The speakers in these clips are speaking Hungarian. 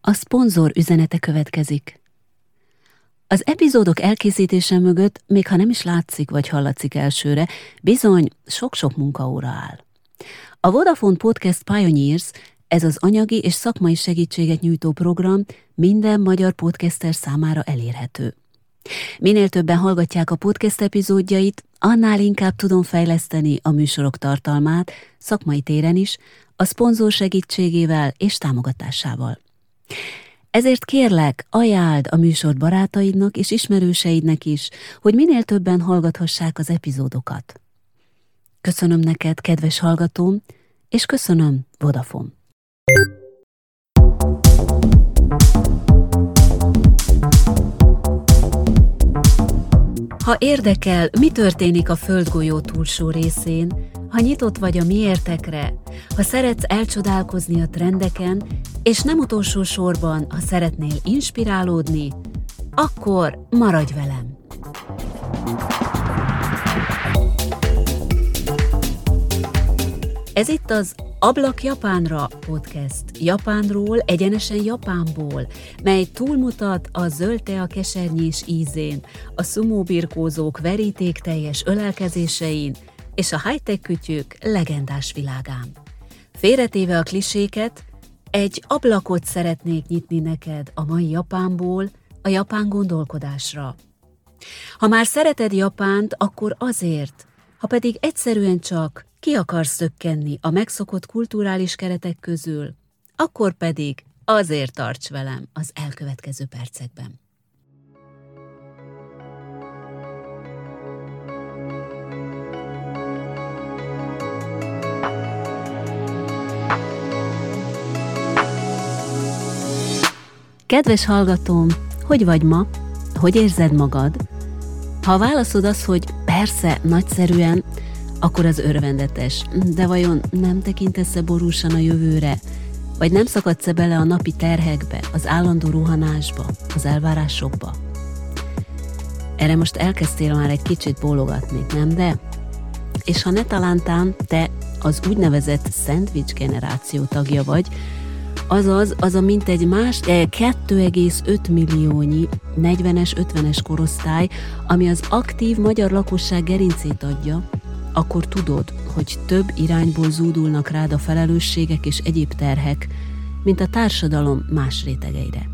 A szponzor üzenete következik. Az epizódok elkészítése mögött, még ha nem is látszik vagy hallatszik elsőre, bizony sok-sok munkaóra áll. A Vodafone Podcast Pioneers, ez az anyagi és szakmai segítséget nyújtó program minden magyar podcaster számára elérhető. Minél többen hallgatják a podcast epizódjait, annál inkább tudom fejleszteni a műsorok tartalmát, szakmai téren is, a szponzor segítségével és támogatásával. Ezért kérlek, ajánld a műsor barátaidnak és ismerőseidnek is, hogy minél többen hallgathassák az epizódokat. Köszönöm neked, kedves hallgatóm, és köszönöm, Vodafone. Ha érdekel, mi történik a földgolyó túlsó részén, ha nyitott vagy a miértekre, ha szeretsz elcsodálkozni a trendeken, és nem utolsó sorban, ha szeretnél inspirálódni, akkor maradj velem! Ez itt az Ablak Japánra podcast. Japánról, egyenesen Japánból, mely túlmutat a zöld a kesernyés ízén, a szumóbirkózók verítékteljes ölelkezésein és a high-tech kütyük legendás világán. Félretéve a kliséket, egy ablakot szeretnék nyitni neked a mai Japánból, a japán gondolkodásra. Ha már szereted Japánt, akkor azért, ha pedig egyszerűen csak ki akarsz szökkenni a megszokott kulturális keretek közül, akkor pedig azért tarts velem az elkövetkező percekben. Kedves hallgatóm, hogy vagy ma? Hogy érzed magad? Ha válaszod az, hogy persze, nagyszerűen, akkor az örvendetes. De vajon nem tekintesz-e borúsan a jövőre? Vagy nem szakadsz-e bele a napi terhekbe, az állandó ruhanásba, az elvárásokba? Erre most elkezdtél már egy kicsit bólogatni, nem de? És ha ne talántán te az úgynevezett szendvics generáció tagja vagy, azaz az a mintegy más 2,5 milliónyi 40-es, 50-es korosztály, ami az aktív magyar lakosság gerincét adja, akkor tudod, hogy több irányból zúdulnak rád a felelősségek és egyéb terhek, mint a társadalom más rétegeire.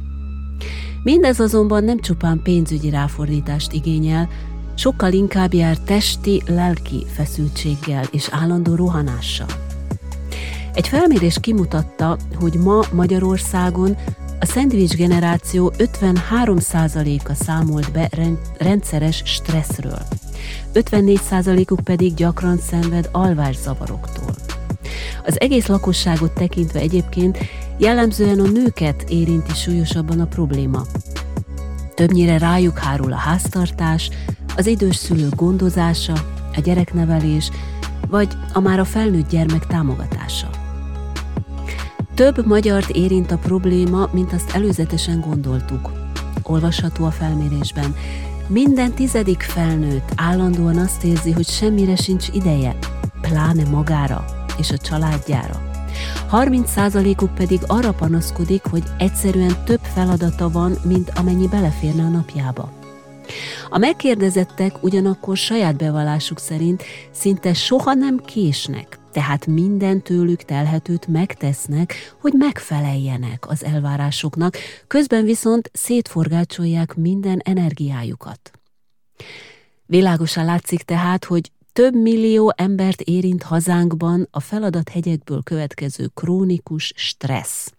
Mindez azonban nem csupán pénzügyi ráfordítást igényel, sokkal inkább jár testi, lelki feszültséggel és állandó rohanással. Egy felmérés kimutatta, hogy ma Magyarországon a szendvics generáció 53%-a számolt be rendszeres stresszről. 54%-uk pedig gyakran szenved alvászavaroktól. Az egész lakosságot tekintve egyébként jellemzően a nőket érinti súlyosabban a probléma. Többnyire rájuk hárul a háztartás, az idős szülő gondozása, a gyereknevelés, vagy a már a felnőtt gyermek támogatása. Több magyart érint a probléma, mint azt előzetesen gondoltuk. Olvasható a felmérésben. Minden tizedik felnőtt állandóan azt érzi, hogy semmire sincs ideje, pláne magára és a családjára. 30%-uk pedig arra panaszkodik, hogy egyszerűen több feladata van, mint amennyi beleférne a napjába. A megkérdezettek ugyanakkor saját bevallásuk szerint szinte soha nem késnek, tehát minden tőlük telhetőt megtesznek, hogy megfeleljenek az elvárásoknak, közben viszont szétforgácsolják minden energiájukat. Világosan látszik tehát, hogy több millió embert érint hazánkban a feladathegyekből következő krónikus stressz.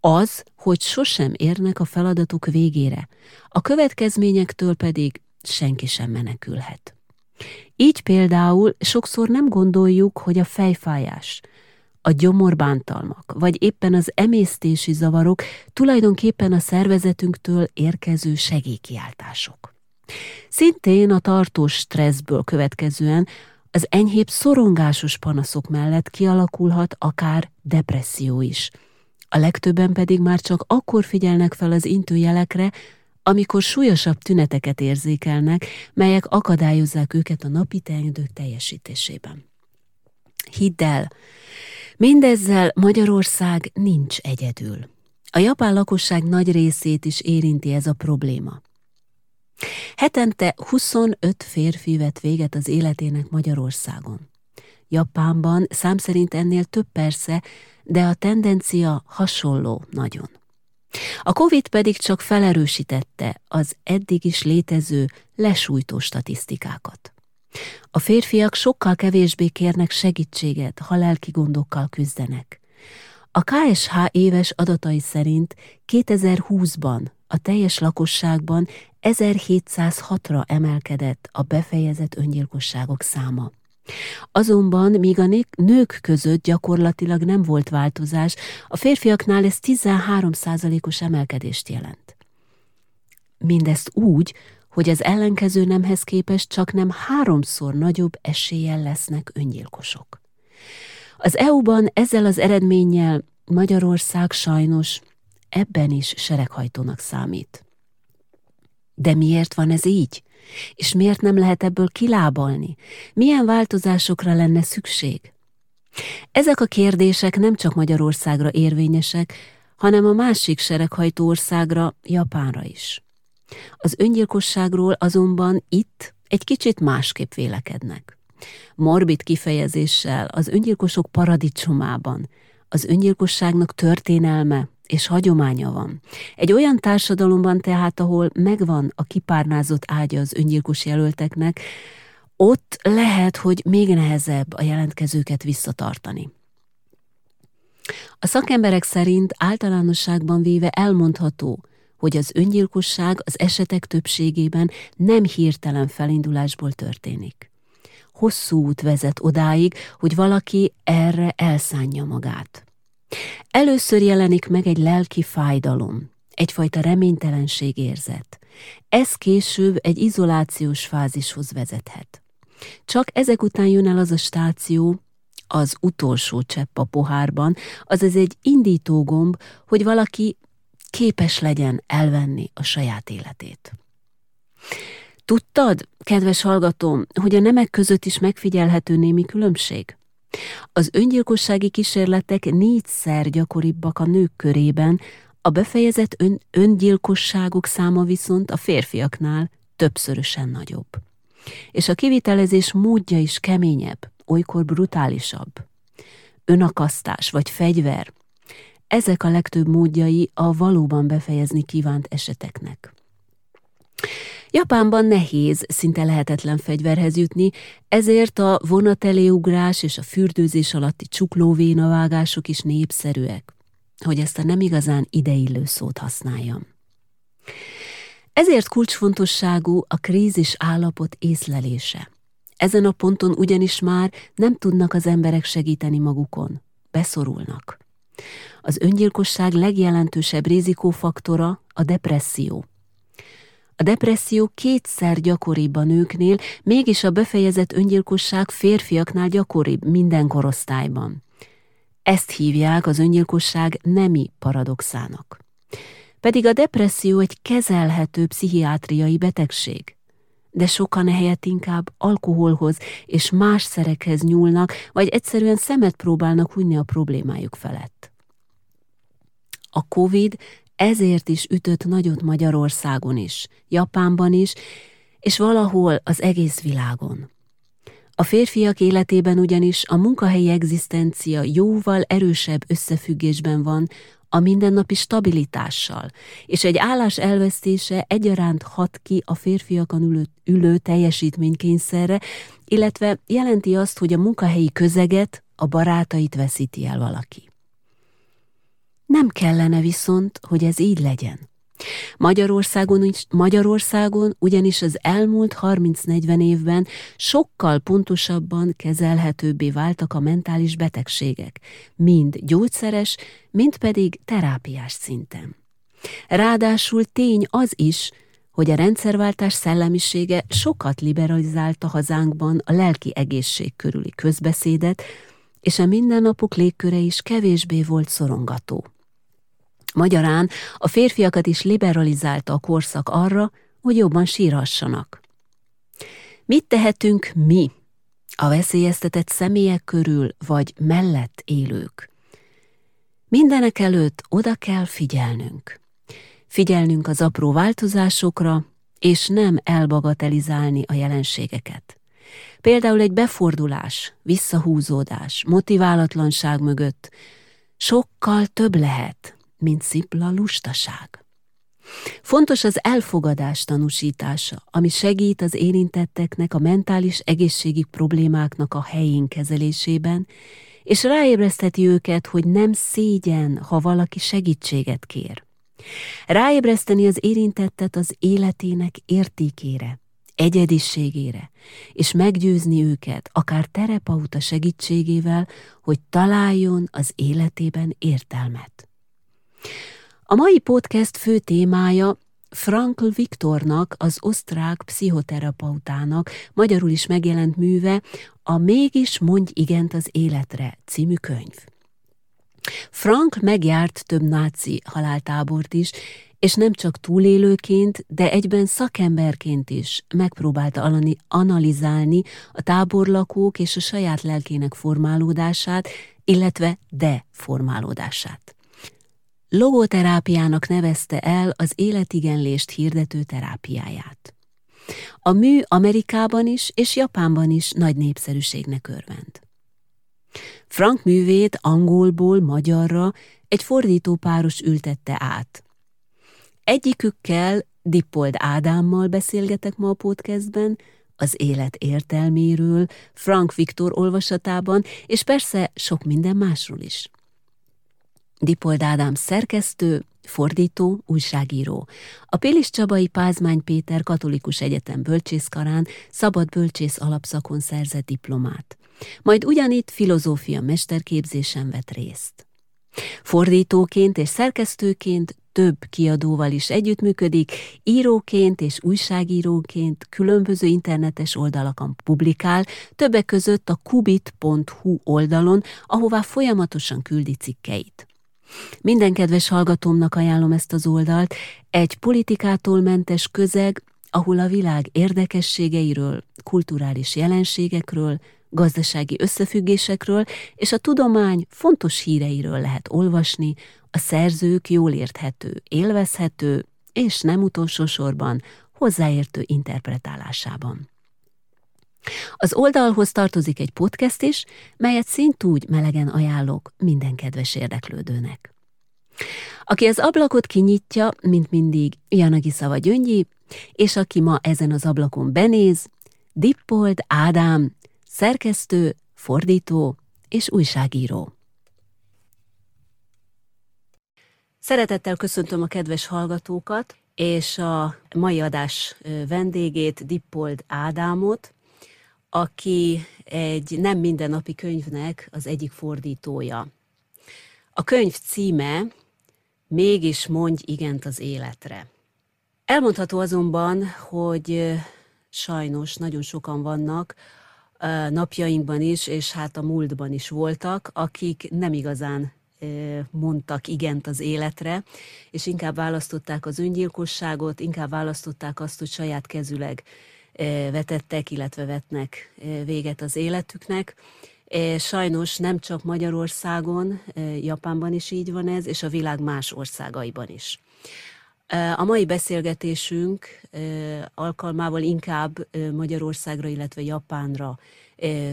Az, hogy sosem érnek a feladatuk végére, a következményektől pedig senki sem menekülhet. Így például sokszor nem gondoljuk, hogy a fejfájás, a gyomorbántalmak, vagy éppen az emésztési zavarok tulajdonképpen a szervezetünktől érkező segélykiáltások. Szintén a tartós stresszből következően az enyhébb szorongásos panaszok mellett kialakulhat akár depresszió is. A legtöbben pedig már csak akkor figyelnek fel az intőjelekre, amikor súlyosabb tüneteket érzékelnek, melyek akadályozzák őket a napi teendők teljesítésében. Hidd el, Mindezzel Magyarország nincs egyedül. A japán lakosság nagy részét is érinti ez a probléma. Hetente 25 férfi vett véget az életének Magyarországon. Japánban szám szerint ennél több persze, de a tendencia hasonló nagyon. A Covid pedig csak felerősítette az eddig is létező lesújtó statisztikákat. A férfiak sokkal kevésbé kérnek segítséget, ha lelki gondokkal küzdenek. A KSH éves adatai szerint 2020-ban a teljes lakosságban 1706-ra emelkedett a befejezett öngyilkosságok száma. Azonban, míg a nők között gyakorlatilag nem volt változás, a férfiaknál ez 13%-os emelkedést jelent. Mindezt úgy, hogy az ellenkező nemhez képest csak nem háromszor nagyobb eséllyel lesznek öngyilkosok. Az EU-ban ezzel az eredménnyel Magyarország sajnos ebben is sereghajtónak számít. De miért van ez így? És miért nem lehet ebből kilábalni? Milyen változásokra lenne szükség? Ezek a kérdések nem csak Magyarországra érvényesek, hanem a másik sereghajtó országra, Japánra is. Az öngyilkosságról azonban itt egy kicsit másképp vélekednek. Morbid kifejezéssel az öngyilkosok paradicsomában az öngyilkosságnak történelme és hagyománya van. Egy olyan társadalomban tehát, ahol megvan a kipárnázott ágya az öngyilkos jelölteknek, ott lehet, hogy még nehezebb a jelentkezőket visszatartani. A szakemberek szerint általánosságban véve elmondható, hogy az öngyilkosság az esetek többségében nem hirtelen felindulásból történik. Hosszú út vezet odáig, hogy valaki erre elszánja magát. Először jelenik meg egy lelki fájdalom, egyfajta reménytelenség érzet. Ez később egy izolációs fázishoz vezethet. Csak ezek után jön el az a stáció, az utolsó csepp a pohárban, azaz egy indító gomb, hogy valaki képes legyen elvenni a saját életét. Tudtad, kedves hallgatóm, hogy a nemek között is megfigyelhető némi különbség? Az öngyilkossági kísérletek négyszer gyakoribbak a nők körében, a befejezett ön öngyilkosságok száma viszont a férfiaknál többszörösen nagyobb. És a kivitelezés módja is keményebb, olykor brutálisabb. Önakasztás vagy fegyver, ezek a legtöbb módjai a valóban befejezni kívánt eseteknek. Japánban nehéz, szinte lehetetlen fegyverhez jutni, ezért a vonateléugrás és a fürdőzés alatti csuklóvénavágások is népszerűek, hogy ezt a nem igazán ideillő szót használjam. Ezért kulcsfontosságú a krízis állapot észlelése. Ezen a ponton ugyanis már nem tudnak az emberek segíteni magukon, beszorulnak. Az öngyilkosság legjelentősebb rizikófaktora a depresszió. A depresszió kétszer gyakoribb a nőknél, mégis a befejezett öngyilkosság férfiaknál gyakoribb minden korosztályban. Ezt hívják az öngyilkosság nemi paradoxának. Pedig a depresszió egy kezelhető pszichiátriai betegség. De sokan ehelyett inkább alkoholhoz és más szerekhez nyúlnak, vagy egyszerűen szemet próbálnak hunyni a problémájuk felett. A COVID ezért is ütött nagyot Magyarországon is, Japánban is, és valahol az egész világon. A férfiak életében ugyanis a munkahelyi egzisztencia jóval erősebb összefüggésben van a mindennapi stabilitással, és egy állás elvesztése egyaránt hat ki a férfiakon ülő, ülő teljesítménykényszerre, illetve jelenti azt, hogy a munkahelyi közeget, a barátait veszíti el valaki. Nem kellene viszont, hogy ez így legyen. Magyarországon, Magyarországon ugyanis az elmúlt 30-40 évben sokkal pontosabban kezelhetőbbé váltak a mentális betegségek, mind gyógyszeres, mind pedig terápiás szinten. Ráadásul tény az is, hogy a rendszerváltás szellemisége sokat liberalizálta hazánkban a lelki egészség körüli közbeszédet, és a mindennapok légköre is kevésbé volt szorongató. Magyarán a férfiakat is liberalizálta a korszak arra, hogy jobban sírhassanak. Mit tehetünk mi? a veszélyeztetett személyek körül vagy mellett élők. Mindenek előtt oda kell figyelnünk. Figyelnünk az apró változásokra, és nem elbagatelizálni a jelenségeket. Például egy befordulás, visszahúzódás, motiválatlanság mögött sokkal több lehet, mint szipla lustaság. Fontos az elfogadás tanúsítása, ami segít az érintetteknek a mentális egészségi problémáknak a helyén kezelésében, és ráébreszteti őket, hogy nem szégyen, ha valaki segítséget kér. Ráébreszteni az érintettet az életének értékére, egyediségére, és meggyőzni őket, akár terapeuta segítségével, hogy találjon az életében értelmet. A mai podcast fő témája Frankl Viktornak, az osztrák pszichoterapeutának magyarul is megjelent műve a Mégis mondj igent az életre című könyv. Frank megjárt több náci haláltábort is, és nem csak túlélőként, de egyben szakemberként is megpróbálta analizálni a táborlakók és a saját lelkének formálódását, illetve deformálódását. Logoterápiának nevezte el az életigenlést hirdető terápiáját. A mű Amerikában is és Japánban is nagy népszerűségnek örvend. Frank művét angolból magyarra egy fordító páros ültette át. Egyikükkel, Dippold Ádámmal beszélgetek ma a podcastben, az élet értelméről, Frank Viktor olvasatában, és persze sok minden másról is. Dipold Ádám szerkesztő, fordító, újságíró. A Pélis Csabai Pázmány Péter Katolikus Egyetem bölcsészkarán szabad bölcsész alapszakon szerzett diplomát. Majd ugyanitt filozófia mesterképzésen vett részt. Fordítóként és szerkesztőként több kiadóval is együttműködik, íróként és újságíróként különböző internetes oldalakon publikál, többek között a kubit.hu oldalon, ahová folyamatosan küldi cikkeit. Minden kedves hallgatómnak ajánlom ezt az oldalt, egy politikától mentes közeg, ahol a világ érdekességeiről, kulturális jelenségekről, gazdasági összefüggésekről és a tudomány fontos híreiről lehet olvasni, a szerzők jól érthető, élvezhető és nem utolsó sorban hozzáértő interpretálásában. Az oldalhoz tartozik egy podcast is, melyet szintúgy melegen ajánlok minden kedves érdeklődőnek. Aki az ablakot kinyitja, mint mindig, Janagi Szava Gyöngyi, és aki ma ezen az ablakon benéz, Dippold Ádám, szerkesztő, fordító és újságíró. Szeretettel köszöntöm a kedves hallgatókat, és a mai adás vendégét, Dippold Ádámot, aki egy nem mindennapi könyvnek az egyik fordítója. A könyv címe Mégis mondj igent az életre. Elmondható azonban, hogy sajnos nagyon sokan vannak, napjainkban is, és hát a múltban is voltak, akik nem igazán mondtak igent az életre, és inkább választották az öngyilkosságot, inkább választották azt, hogy saját kezüleg vetettek, illetve vetnek véget az életüknek. Sajnos nem csak Magyarországon, Japánban is így van ez, és a világ más országaiban is. A mai beszélgetésünk alkalmával inkább Magyarországra, illetve Japánra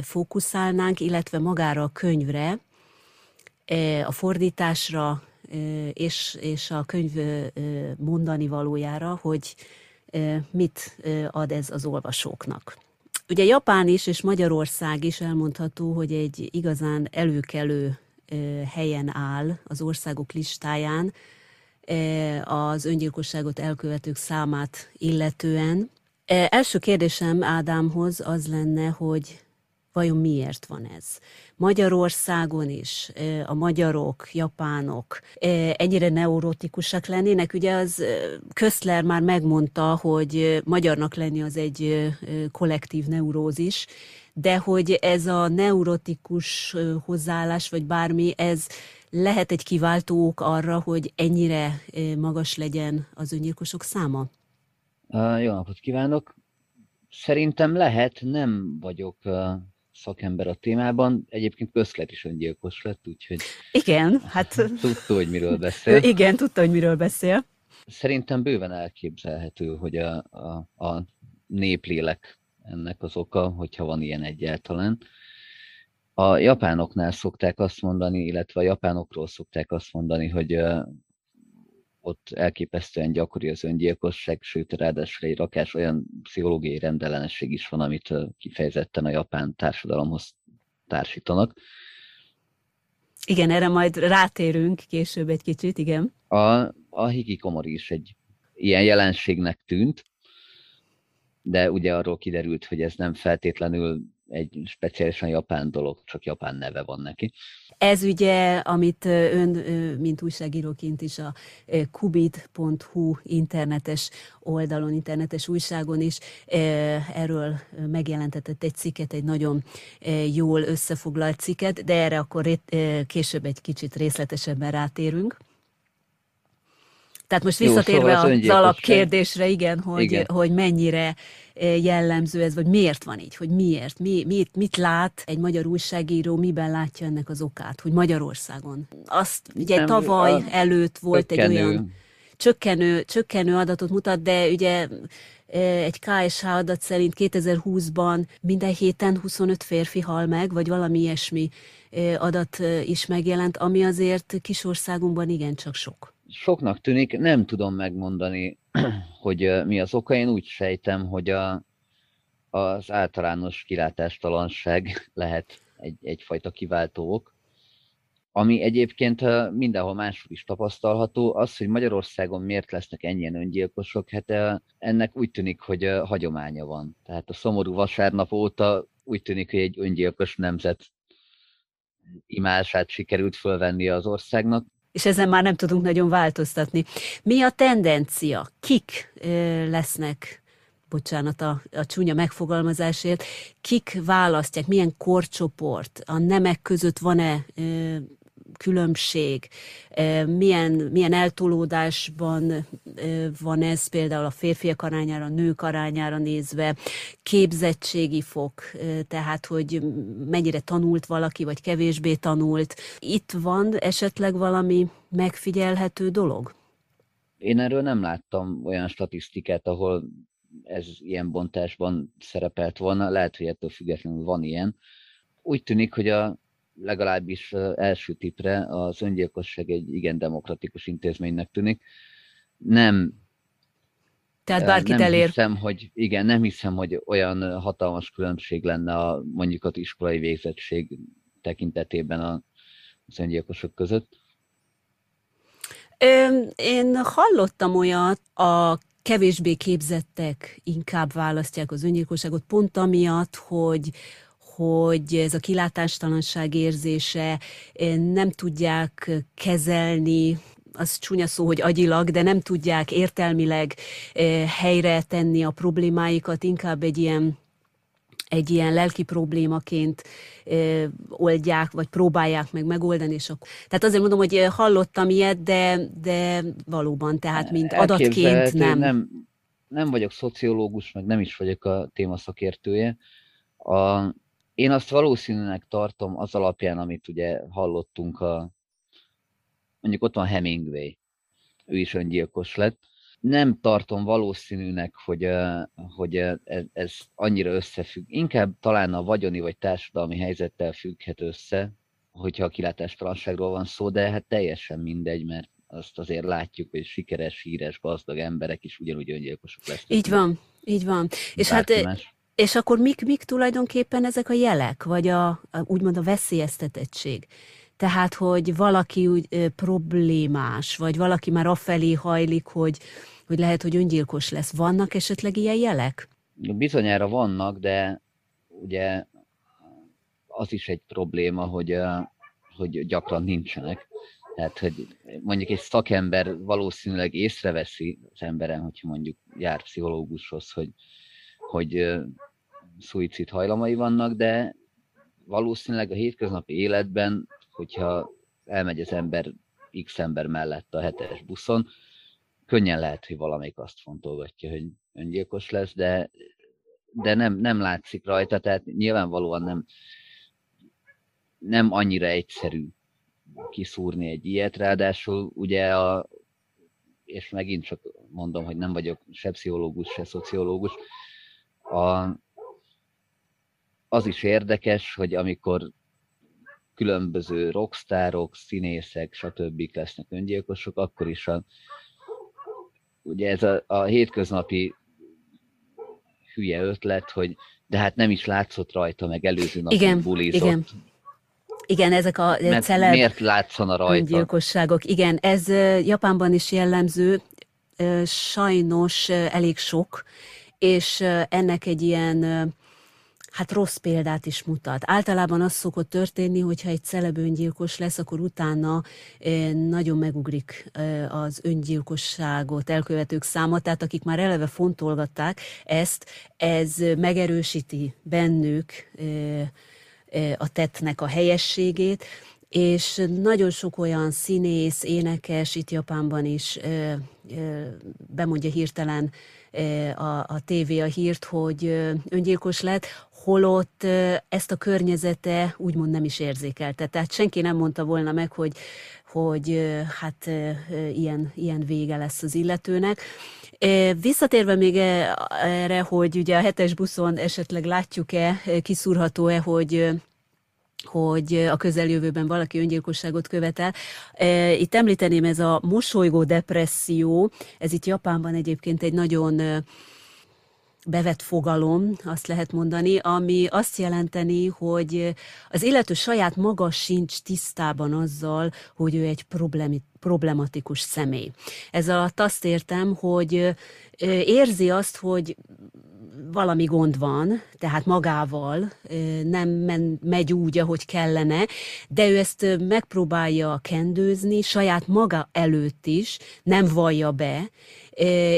fókuszálnánk, illetve magára a könyvre, a fordításra és, és a könyv mondani valójára, hogy mit ad ez az olvasóknak. Ugye Japán is és Magyarország is elmondható, hogy egy igazán előkelő helyen áll az országok listáján az öngyilkosságot elkövetők számát illetően. Első kérdésem Ádámhoz az lenne, hogy Vajon miért van ez? Magyarországon is a magyarok, japánok ennyire neurotikusak lennének. Ugye az Köszler már megmondta, hogy magyarnak lenni az egy kollektív neurózis, de hogy ez a neurotikus hozzáállás, vagy bármi, ez lehet egy kiváltó ok arra, hogy ennyire magas legyen az öngyilkosok száma? Jó napot kívánok! Szerintem lehet, nem vagyok szakember a témában. Egyébként közlet is öngyilkos lett, úgyhogy... Igen, hát... Tudta, hogy miről beszél. Igen, tudta, hogy miről beszél. Szerintem bőven elképzelhető, hogy a, a, a néplélek ennek az oka, hogyha van ilyen egyáltalán. A japánoknál szokták azt mondani, illetve a japánokról szokták azt mondani, hogy ott elképesztően gyakori az öngyilkosság, sőt, ráadásul egy rakás olyan pszichológiai rendellenesség is van, amit kifejezetten a japán társadalomhoz társítanak. Igen, erre majd rátérünk később egy kicsit, igen. A, a hikikomori is egy ilyen jelenségnek tűnt, de ugye arról kiderült, hogy ez nem feltétlenül egy speciálisan japán dolog, csak japán neve van neki. Ez ugye, amit ön, mint újságíróként is a kubit.hu internetes oldalon, internetes újságon is erről megjelentetett egy cikket, egy nagyon jól összefoglalt cikket, de erre akkor később egy kicsit részletesebben rátérünk. Tehát most visszatérve Jó, szóval az, az alapkérdésre, igen hogy, igen, hogy mennyire eh, jellemző ez, vagy miért van így, hogy miért, mi, mit, mit lát egy magyar újságíró, miben látja ennek az okát, hogy Magyarországon. Azt ugye Nem, tavaly előtt volt csökkenő. egy olyan csökkenő, csökkenő adatot mutat, de ugye eh, egy KSH adat szerint 2020-ban minden héten 25 férfi hal meg, vagy valami ilyesmi eh, adat is megjelent, ami azért kisországunkban igencsak sok soknak tűnik, nem tudom megmondani, hogy mi az oka. Én úgy sejtem, hogy a, az általános kilátástalanság lehet egy, egyfajta kiváltó ok. Ami egyébként mindenhol máshol is tapasztalható, az, hogy Magyarországon miért lesznek ennyien öngyilkosok, hát ennek úgy tűnik, hogy hagyománya van. Tehát a szomorú vasárnap óta úgy tűnik, hogy egy öngyilkos nemzet imását sikerült fölvenni az országnak, és ezen már nem tudunk nagyon változtatni. Mi a tendencia? Kik lesznek, bocsánat a, a csúnya megfogalmazásért, kik választják, milyen korcsoport, a nemek között van-e különbség, milyen, milyen eltolódásban van ez például a férfiak arányára, a nők arányára nézve, képzettségi fok, tehát hogy mennyire tanult valaki, vagy kevésbé tanult. Itt van esetleg valami megfigyelhető dolog? Én erről nem láttam olyan statisztikát, ahol ez ilyen bontásban szerepelt volna. Lehet, hogy ettől függetlenül van ilyen. Úgy tűnik, hogy a legalábbis első tipre az öngyilkosság egy igen demokratikus intézménynek tűnik. Nem tehát bárkit nem elér. Hiszem, hogy, igen, nem hiszem, hogy olyan hatalmas különbség lenne a mondjuk az iskolai végzettség tekintetében a, az öngyilkosok között. Én hallottam olyat, a kevésbé képzettek inkább választják az öngyilkosságot, pont amiatt, hogy, hogy ez a kilátástalanság érzése eh, nem tudják kezelni, az csúnya szó, hogy agyilag, de nem tudják értelmileg eh, helyre tenni a problémáikat, inkább egy ilyen egy ilyen lelki problémaként ö, oldják, vagy próbálják meg megoldani. És akkor... Tehát azért mondom, hogy hallottam ilyet, de, de valóban, tehát mint adatként nem. nem. Nem vagyok szociológus, meg nem is vagyok a téma szakértője. A, én azt valószínűnek tartom az alapján, amit ugye hallottunk, a, mondjuk ott van Hemingway, ő is öngyilkos lett. Nem tartom valószínűnek, hogy, hogy ez, ez annyira összefügg. Inkább talán a vagyoni vagy társadalmi helyzettel függhet össze, hogyha a kilátástalanságról van szó, de hát teljesen mindegy, mert azt azért látjuk, hogy sikeres, híres, gazdag emberek is ugyanúgy öngyilkosok lesznek. Így van, így van. És hát más. És akkor mik, mik tulajdonképpen ezek a jelek, vagy a, a úgymond a veszélyeztetettség? Tehát, hogy valaki úgy ö, problémás, vagy valaki már afelé hajlik, hogy, hogy lehet, hogy öngyilkos lesz. Vannak esetleg ilyen jelek? Bizonyára vannak, de ugye az is egy probléma, hogy, hogy gyakran nincsenek. Tehát, hogy mondjuk egy szakember valószínűleg észreveszi az emberen, hogyha mondjuk jár pszichológushoz, hogy, hogy szuicid hajlamai vannak, de valószínűleg a hétköznapi életben, hogyha elmegy az ember X ember mellett a hetes buszon, könnyen lehet, hogy valamelyik azt fontolgatja, hogy öngyilkos lesz, de de nem, nem látszik rajta, tehát nyilvánvalóan nem, nem annyira egyszerű kiszúrni egy ilyet, ráadásul ugye a, és megint csak mondom, hogy nem vagyok se pszichológus, se szociológus, a, az is érdekes, hogy amikor különböző rockstárok, színészek, stb. lesznek öngyilkosok, akkor is a, ugye ez a, a hétköznapi hülye ötlet, hogy de hát nem is látszott rajta, meg előző nap igen, bulizott. Igen. Igen, ezek a Mert celeb miért látszana rajta? gyilkosságok. Igen, ez Japánban is jellemző, sajnos elég sok, és ennek egy ilyen hát rossz példát is mutat. Általában az szokott történni, hogyha egy celeb öngyilkos lesz, akkor utána nagyon megugrik az öngyilkosságot elkövetők száma, tehát akik már eleve fontolgatták ezt, ez megerősíti bennük a tettnek a helyességét, és nagyon sok olyan színész, énekes itt Japánban is ö, ö, bemondja hirtelen ö, a, a tévé a hírt, hogy öngyilkos lett, holott ezt a környezete úgymond nem is érzékelte. Tehát senki nem mondta volna meg, hogy, hogy hát ilyen, ilyen vége lesz az illetőnek. Visszatérve még erre, hogy ugye a hetes buszon esetleg látjuk-e, kiszúrható-e, hogy hogy a közeljövőben valaki öngyilkosságot követel. Itt említeném ez a mosolygó depresszió, ez itt Japánban egyébként egy nagyon bevett fogalom, azt lehet mondani, ami azt jelenteni, hogy az illető saját maga sincs tisztában azzal, hogy ő egy problematikus személy. Ez alatt azt értem, hogy érzi azt, hogy valami gond van, tehát magával nem men, megy úgy, ahogy kellene, de ő ezt megpróbálja kendőzni saját maga előtt is, nem vallja be,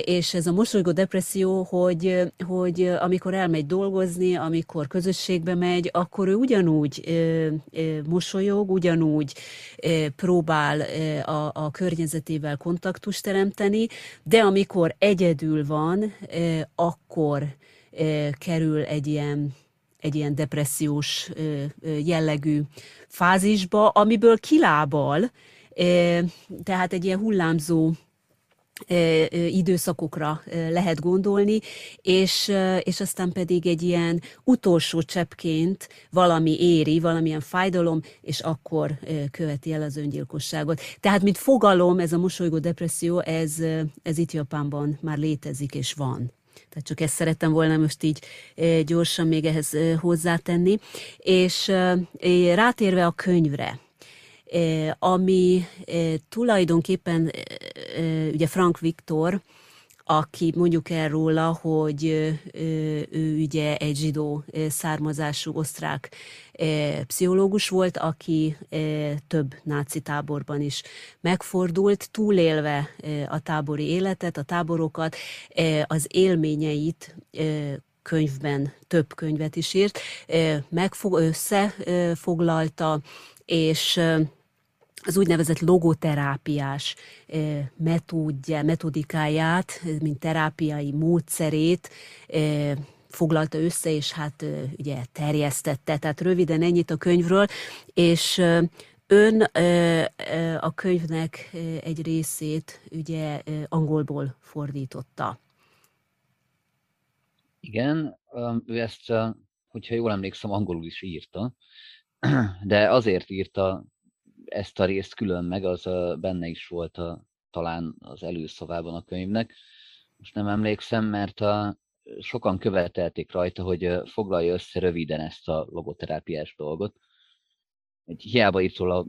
és ez a mosolygó depresszió, hogy, hogy amikor elmegy dolgozni, amikor közösségbe megy, akkor ő ugyanúgy mosolyog, ugyanúgy próbál a, a környezetével kontaktust teremteni, de amikor egyedül van, akkor kerül egy ilyen, egy ilyen depressziós jellegű fázisba, amiből kilábal, tehát egy ilyen hullámzó időszakokra lehet gondolni, és, és aztán pedig egy ilyen utolsó cseppként valami éri, valamilyen fájdalom, és akkor követi el az öngyilkosságot. Tehát, mint fogalom, ez a mosolygó depresszió, ez, ez itt Japánban már létezik és van. Tehát csak ezt szerettem volna most így gyorsan még ehhez hozzátenni. És rátérve a könyvre, ami tulajdonképpen ugye Frank Viktor, aki mondjuk el róla, hogy ő ugye egy zsidó származású osztrák pszichológus volt, aki több náci táborban is megfordult, túlélve a tábori életet, a táborokat, az élményeit könyvben, több könyvet is írt, megfog, összefoglalta, és az úgynevezett logoterápiás metódja, metodikáját, mint terápiai módszerét foglalta össze, és hát ugye terjesztette. Tehát röviden ennyit a könyvről, és ön a könyvnek egy részét ugye angolból fordította. Igen, ő ezt, hogyha jól emlékszem, angolul is írta, de azért írta ezt a részt külön meg, az benne is volt a, talán az előszavában a könyvnek. Most nem emlékszem, mert a, sokan követelték rajta, hogy foglalja össze röviden ezt a logoterápiás dolgot. Egy hiába írt róla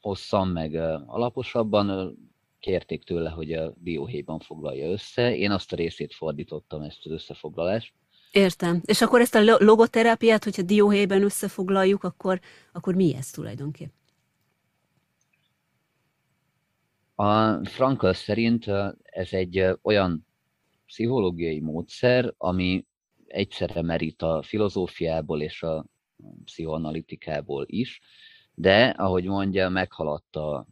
hosszan, meg alaposabban, kérték tőle, hogy a dióhéjban foglalja össze. Én azt a részét fordítottam, ezt az összefoglalást. Értem. És akkor ezt a logoterápiát, hogyha dióhéjban összefoglaljuk, akkor, akkor mi ez tulajdonképpen? A Frankl szerint ez egy olyan pszichológiai módszer, ami egyszerre merít a filozófiából és a pszichoanalitikából is, de, ahogy mondja, meghaladta a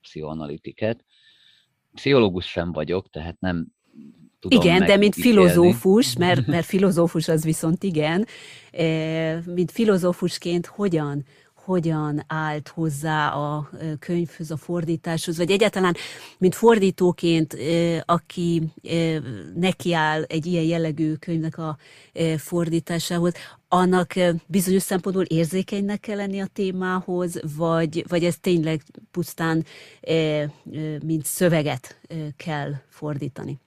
pszichoanalitiket. Pszichológus sem vagyok, tehát nem tudom Igen, de mint filozófus, mert, mert filozófus az viszont igen, mint filozófusként hogyan hogyan állt hozzá a könyvhöz, a fordításhoz, vagy egyáltalán, mint fordítóként, aki nekiáll egy ilyen jellegű könyvnek a fordításához, annak bizonyos szempontból érzékenynek kell lenni a témához, vagy, vagy ez tényleg pusztán mint szöveget kell fordítani?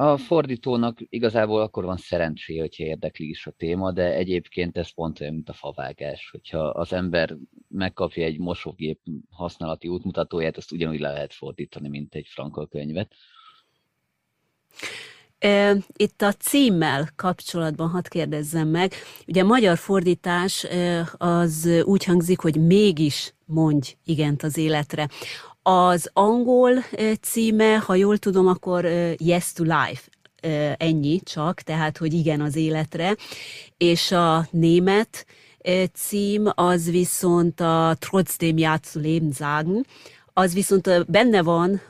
A fordítónak igazából akkor van szerencséje, hogyha érdekli is a téma, de egyébként ez pont olyan, mint a favágás. Hogyha az ember megkapja egy mosógép használati útmutatóját, azt ugyanúgy le lehet fordítani, mint egy frankol könyvet. Itt a címmel kapcsolatban hadd kérdezzem meg. Ugye magyar fordítás az úgy hangzik, hogy mégis mondj igent az életre. Az angol címe, ha jól tudom, akkor Yes to Life, ennyi csak, tehát, hogy igen az életre, és a német cím az viszont a Trotzdem Ja zu Leben sagen, az viszont benne van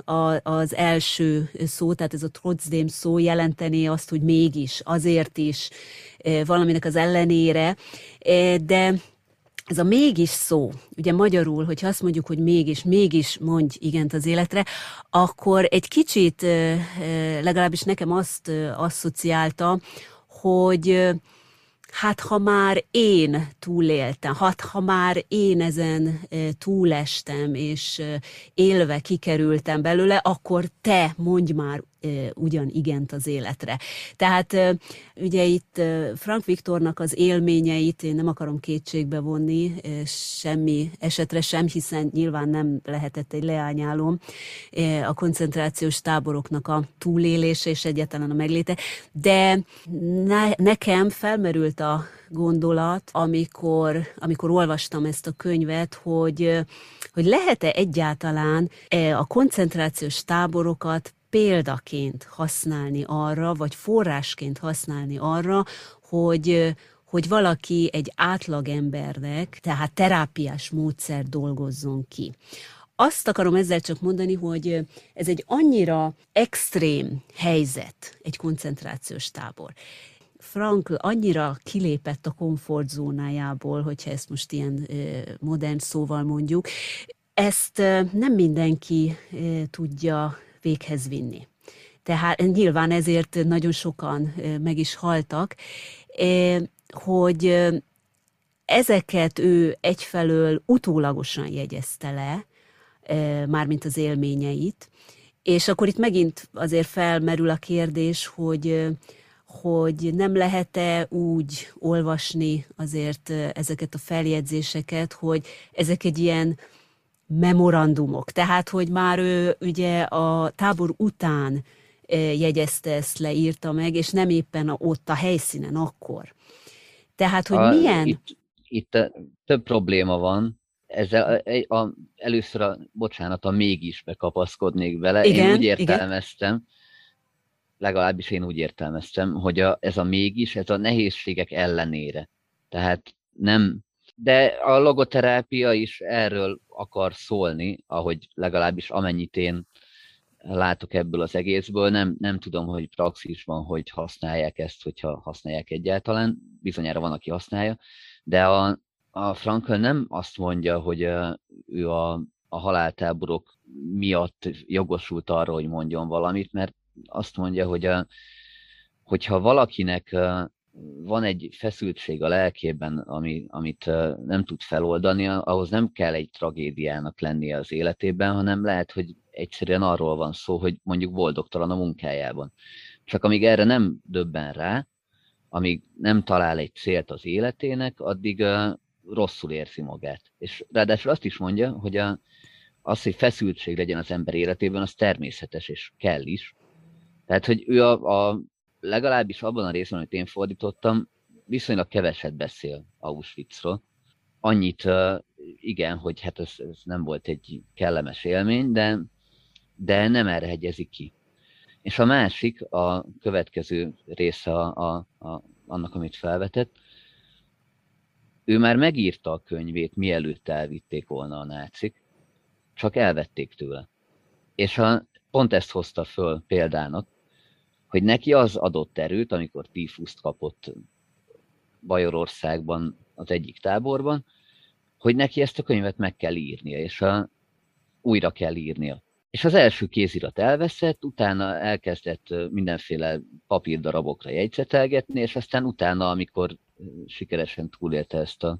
az első szó, tehát ez a trotzdem szó jelenteni azt, hogy mégis, azért is, valaminek az ellenére, de ez a mégis szó, ugye magyarul, hogyha azt mondjuk, hogy mégis, mégis mondj igent az életre, akkor egy kicsit legalábbis nekem azt asszociálta, hogy hát ha már én túléltem, hát ha már én ezen túlestem, és élve kikerültem belőle, akkor te mondj már ugyan igent az életre. Tehát ugye itt Frank Viktornak az élményeit én nem akarom kétségbe vonni, semmi esetre sem, hiszen nyilván nem lehetett egy leányálom a koncentrációs táboroknak a túlélése és egyáltalán a megléte, de ne, nekem felmerült a gondolat, amikor, amikor olvastam ezt a könyvet, hogy, hogy lehet-e egyáltalán a koncentrációs táborokat példaként használni arra, vagy forrásként használni arra, hogy, hogy valaki egy átlagembernek, tehát terápiás módszer dolgozzon ki. Azt akarom ezzel csak mondani, hogy ez egy annyira extrém helyzet, egy koncentrációs tábor. Frankl annyira kilépett a komfortzónájából, hogyha ezt most ilyen modern szóval mondjuk, ezt nem mindenki tudja véghez vinni. Tehát nyilván ezért nagyon sokan meg is haltak, hogy ezeket ő egyfelől utólagosan jegyezte le, mármint az élményeit, és akkor itt megint azért felmerül a kérdés, hogy, hogy nem lehet-e úgy olvasni azért ezeket a feljegyzéseket, hogy ezek egy ilyen memorandumok. Tehát, hogy már ő ugye a tábor után jegyezte ezt le, írta meg, és nem éppen ott a helyszínen akkor. Tehát, hogy a, milyen... Itt, itt több probléma van. Ezzel a, a, először a, bocsánat, a mégis bekapaszkodnék bele. Igen, én úgy értelmeztem, igen. legalábbis én úgy értelmeztem, hogy a, ez a mégis, ez a nehézségek ellenére. Tehát nem de a logoterápia is erről akar szólni, ahogy legalábbis amennyit én látok ebből az egészből. Nem, nem tudom, hogy praxisban hogy használják ezt, hogyha használják egyáltalán. Bizonyára van, aki használja. De a, a Frankl nem azt mondja, hogy ő a, a haláltáborok miatt jogosult arra, hogy mondjon valamit, mert azt mondja, hogy a, hogyha valakinek van egy feszültség a lelkében, ami, amit nem tud feloldani, ahhoz nem kell egy tragédiának lennie az életében, hanem lehet, hogy egyszerűen arról van szó, hogy mondjuk boldogtalan a munkájában. Csak amíg erre nem döbben rá, amíg nem talál egy célt az életének, addig rosszul érzi magát. És ráadásul azt is mondja, hogy a, az, hogy feszültség legyen az ember életében, az természetes és kell is. Tehát, hogy ő a, a legalábbis abban a részben, amit én fordítottam, viszonylag keveset beszél Auschwitzról. Annyit, igen, hogy hát ez, ez nem volt egy kellemes élmény, de, de nem erre hegyezik ki. És a másik, a következő része a, a, a, annak, amit felvetett, ő már megírta a könyvét, mielőtt elvitték volna a nácik, csak elvették tőle. És a, pont ezt hozta föl példának, hogy neki az adott erőt, amikor tífuszt kapott Bajorországban, az egyik táborban, hogy neki ezt a könyvet meg kell írnia, és a, újra kell írnia. És az első kézirat elveszett, utána elkezdett mindenféle papírdarabokra jegyzetelgetni, és aztán utána, amikor sikeresen túlélte ezt a,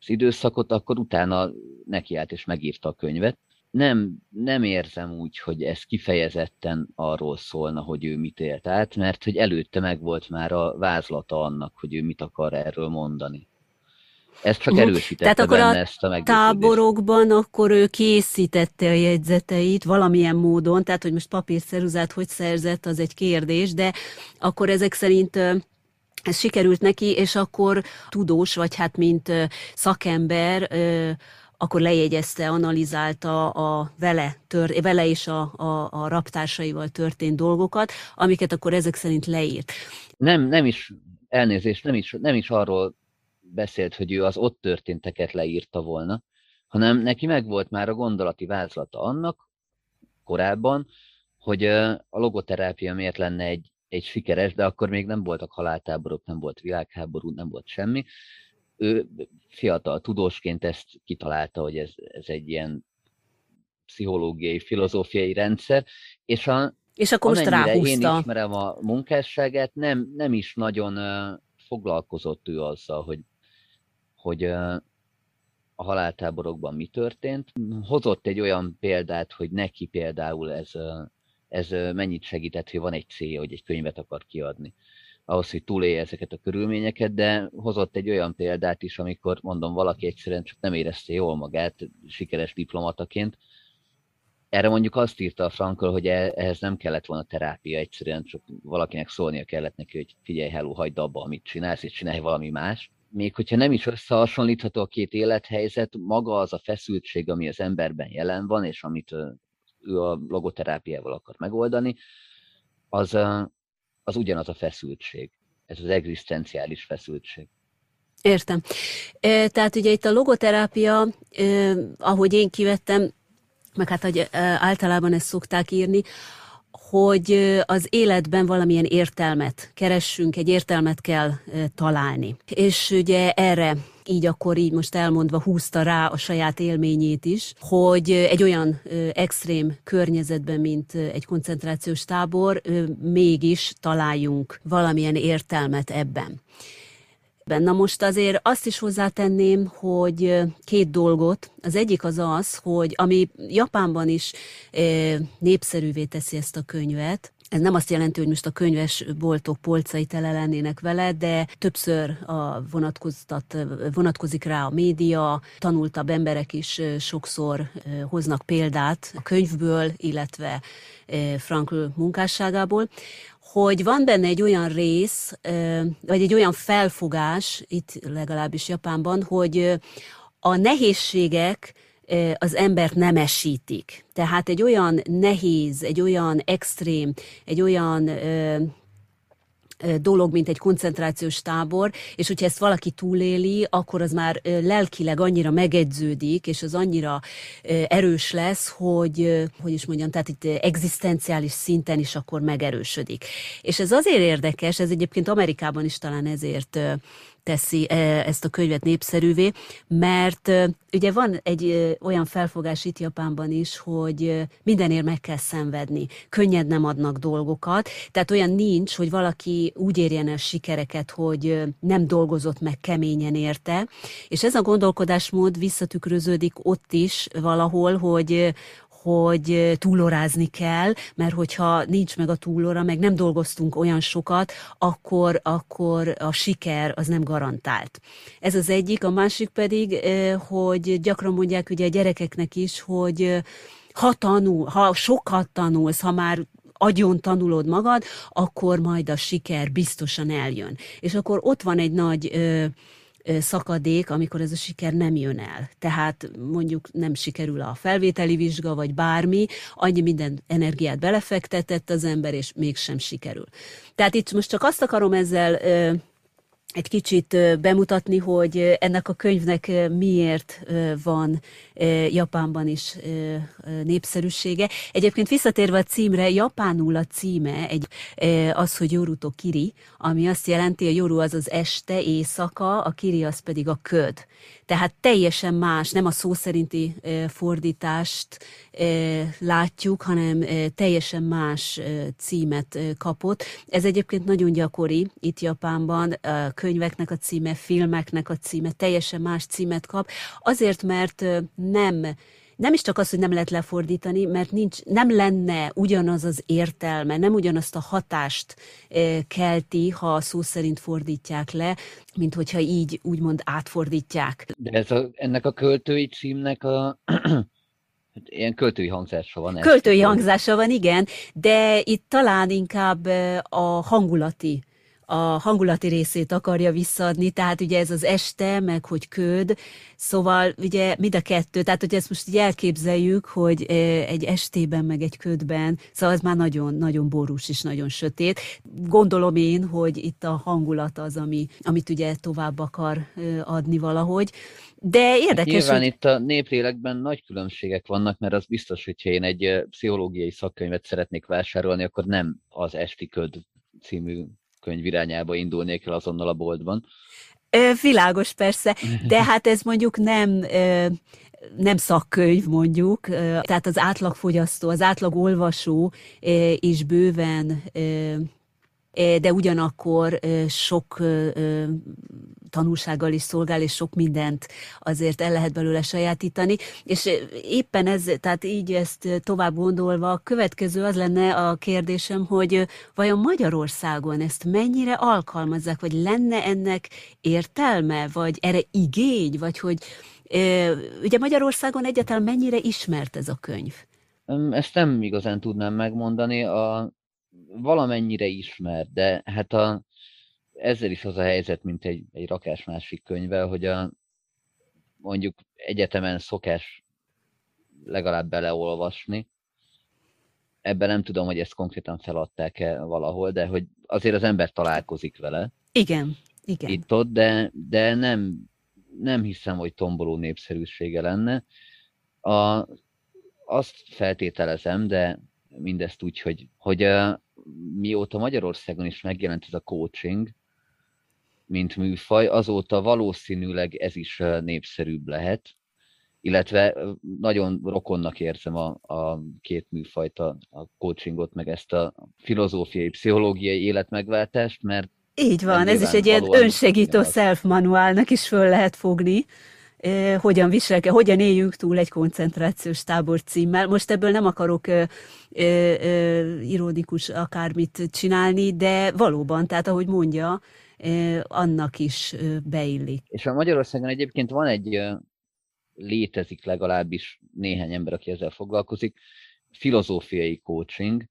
az időszakot, akkor utána nekiállt és megírta a könyvet. Nem, nem érzem úgy, hogy ez kifejezetten arról szólna, hogy ő mit élt át, mert hogy előtte megvolt már a vázlata annak, hogy ő mit akar erről mondani. Ez csak erősítette Tehát akkor benne a ezt a táborokban akkor ő készítette a jegyzeteit valamilyen módon, tehát hogy most papírszeruzát hogy szerzett, az egy kérdés, de akkor ezek szerint ez sikerült neki, és akkor tudós, vagy hát mint szakember, akkor lejegyezte, analizálta a vele, tör, vele és a, a, a raptársaival történt dolgokat, amiket akkor ezek szerint leírt. Nem, nem is, elnézést, nem is, nem is arról beszélt, hogy ő az ott történteket leírta volna, hanem neki megvolt már a gondolati vázlata annak korábban, hogy a logoterápia miért lenne egy, egy sikeres, de akkor még nem voltak haláltáborok, nem volt világháború, nem volt semmi. Ő fiatal tudósként ezt kitalálta, hogy ez, ez egy ilyen pszichológiai, filozófiai rendszer, és a, és akkor most ráhúzta. én ismerem a munkásságát, nem, nem is nagyon uh, foglalkozott ő azzal, hogy hogy a haláltáborokban mi történt. Hozott egy olyan példát, hogy neki például ez, ez mennyit segített, hogy van egy célja, hogy egy könyvet akar kiadni ahhoz, hogy túlélje ezeket a körülményeket, de hozott egy olyan példát is, amikor mondom, valaki egyszerűen csak nem érezte jól magát sikeres diplomataként. Erre mondjuk azt írta a Frankl, hogy e, ehhez nem kellett volna terápia, egyszerűen csak valakinek szólnia kellett neki, hogy figyelj, hello, hagyd abba, amit csinálsz, és csinálj valami más még hogyha nem is összehasonlítható a két élethelyzet, maga az a feszültség, ami az emberben jelen van, és amit ő a logoterápiával akar megoldani, az, az ugyanaz a feszültség. Ez az egzisztenciális feszültség. Értem. Tehát ugye itt a logoterápia, ahogy én kivettem, meg hát hogy általában ezt szokták írni, hogy az életben valamilyen értelmet keressünk, egy értelmet kell találni. És ugye erre így akkor így most elmondva húzta rá a saját élményét is, hogy egy olyan extrém környezetben, mint egy koncentrációs tábor, mégis találjunk valamilyen értelmet ebben. Na most azért azt is hozzátenném, hogy két dolgot. Az egyik az az, hogy ami Japánban is népszerűvé teszi ezt a könyvet, ez nem azt jelenti, hogy most a könyves boltok polcai tele lennének vele, de többször a vonatkoztat, vonatkozik rá a média, tanultabb emberek is sokszor hoznak példát a könyvből, illetve Frankl munkásságából. Hogy van benne egy olyan rész, vagy egy olyan felfogás, itt legalábbis Japánban, hogy a nehézségek az embert nem esítik. Tehát egy olyan nehéz, egy olyan extrém, egy olyan dolog, mint egy koncentrációs tábor, és hogyha ezt valaki túléli, akkor az már lelkileg annyira megedződik, és az annyira erős lesz, hogy, hogy is mondjam, tehát itt egzisztenciális szinten is akkor megerősödik. És ez azért érdekes, ez egyébként Amerikában is talán ezért teszi e, ezt a könyvet népszerűvé, mert ugye van egy olyan felfogás itt Japánban is, hogy mindenért meg kell szenvedni, könnyed nem adnak dolgokat, tehát olyan nincs, hogy valaki úgy érjen el sikereket, hogy nem dolgozott meg keményen érte, és ez a gondolkodásmód visszatükröződik ott is valahol, hogy, hogy túlorázni kell, mert hogyha nincs meg a túlóra, meg nem dolgoztunk olyan sokat, akkor, akkor a siker az nem garantált. Ez az egyik, a másik pedig, hogy gyakran mondják ugye a gyerekeknek is, hogy ha tanul, ha sokat tanulsz, ha már agyon tanulod magad, akkor majd a siker biztosan eljön. És akkor ott van egy nagy szakadék, amikor ez a siker nem jön el. Tehát mondjuk nem sikerül a felvételi vizsga, vagy bármi, annyi minden energiát belefektetett az ember, és mégsem sikerül. Tehát itt most csak azt akarom ezzel egy kicsit bemutatni, hogy ennek a könyvnek miért van Japánban is népszerűsége. Egyébként visszatérve a címre, japánul a címe egy, az, hogy Yoruto Kiri, ami azt jelenti, a Yoru az az este, éjszaka, a Kiri az pedig a köd. Tehát teljesen más, nem a szó szerinti fordítást látjuk, hanem teljesen más címet kapott. Ez egyébként nagyon gyakori itt Japánban, a könyveknek a címe, filmeknek a címe, teljesen más címet kap, azért, mert nem nem is csak az, hogy nem lehet lefordítani, mert nincs, nem lenne ugyanaz az értelme, nem ugyanazt a hatást kelti, ha szó szerint fordítják le, mint hogyha így úgymond átfordítják. De ez a, ennek a költői címnek a hát ilyen költői hangzása van. Költői hangzása van, igen, de itt talán inkább a hangulati a hangulati részét akarja visszaadni, tehát ugye ez az este, meg hogy köd, szóval ugye mind a kettő, tehát hogy ezt most így elképzeljük, hogy egy estében, meg egy ködben, szóval ez már nagyon-nagyon borús és nagyon sötét. Gondolom én, hogy itt a hangulat az, ami, amit ugye tovább akar adni valahogy. De érdekes, Nyilván hogy... itt a néplélekben nagy különbségek vannak, mert az biztos, hogyha én egy pszichológiai szakkönyvet szeretnék vásárolni, akkor nem az Esti Köd című könyv irányába indulnék el azonnal a boltban. Világos persze, de hát ez mondjuk nem nem szakkönyv mondjuk, tehát az átlagfogyasztó, az átlag olvasó is bőven de ugyanakkor sok tanulsággal is szolgál, és sok mindent azért el lehet belőle sajátítani. És éppen ez, tehát így ezt tovább gondolva, a következő az lenne a kérdésem, hogy vajon Magyarországon ezt mennyire alkalmazzák, vagy lenne ennek értelme, vagy erre igény, vagy hogy ugye Magyarországon egyáltalán mennyire ismert ez a könyv? Ezt nem igazán tudnám megmondani. A, valamennyire ismert, de hát a, ezzel is az a helyzet, mint egy, egy rakás másik könyvvel, hogy a, mondjuk egyetemen szokás legalább beleolvasni. Ebben nem tudom, hogy ezt konkrétan feladták-e valahol, de hogy azért az ember találkozik vele. Igen, igen. Itt-ott, de, de nem, nem hiszem, hogy tomboló népszerűsége lenne. A, azt feltételezem, de mindezt úgy, hogy, hogy mióta Magyarországon is megjelent ez a coaching, mint műfaj, azóta valószínűleg ez is népszerűbb lehet, illetve nagyon rokonnak érzem a, a két műfajt, a, a coachingot, meg ezt a filozófiai, pszichológiai életmegváltást, mert így van, ez is egy ilyen önsegítő self-manuálnak is föl lehet fogni hogyan viselke, hogyan éljünk túl egy koncentrációs tábor címmel. Most ebből nem akarok ironikus akármit csinálni, de valóban, tehát ahogy mondja, annak is beillik. És a Magyarországon egyébként van egy, létezik legalábbis néhány ember, aki ezzel foglalkozik, filozófiai coaching,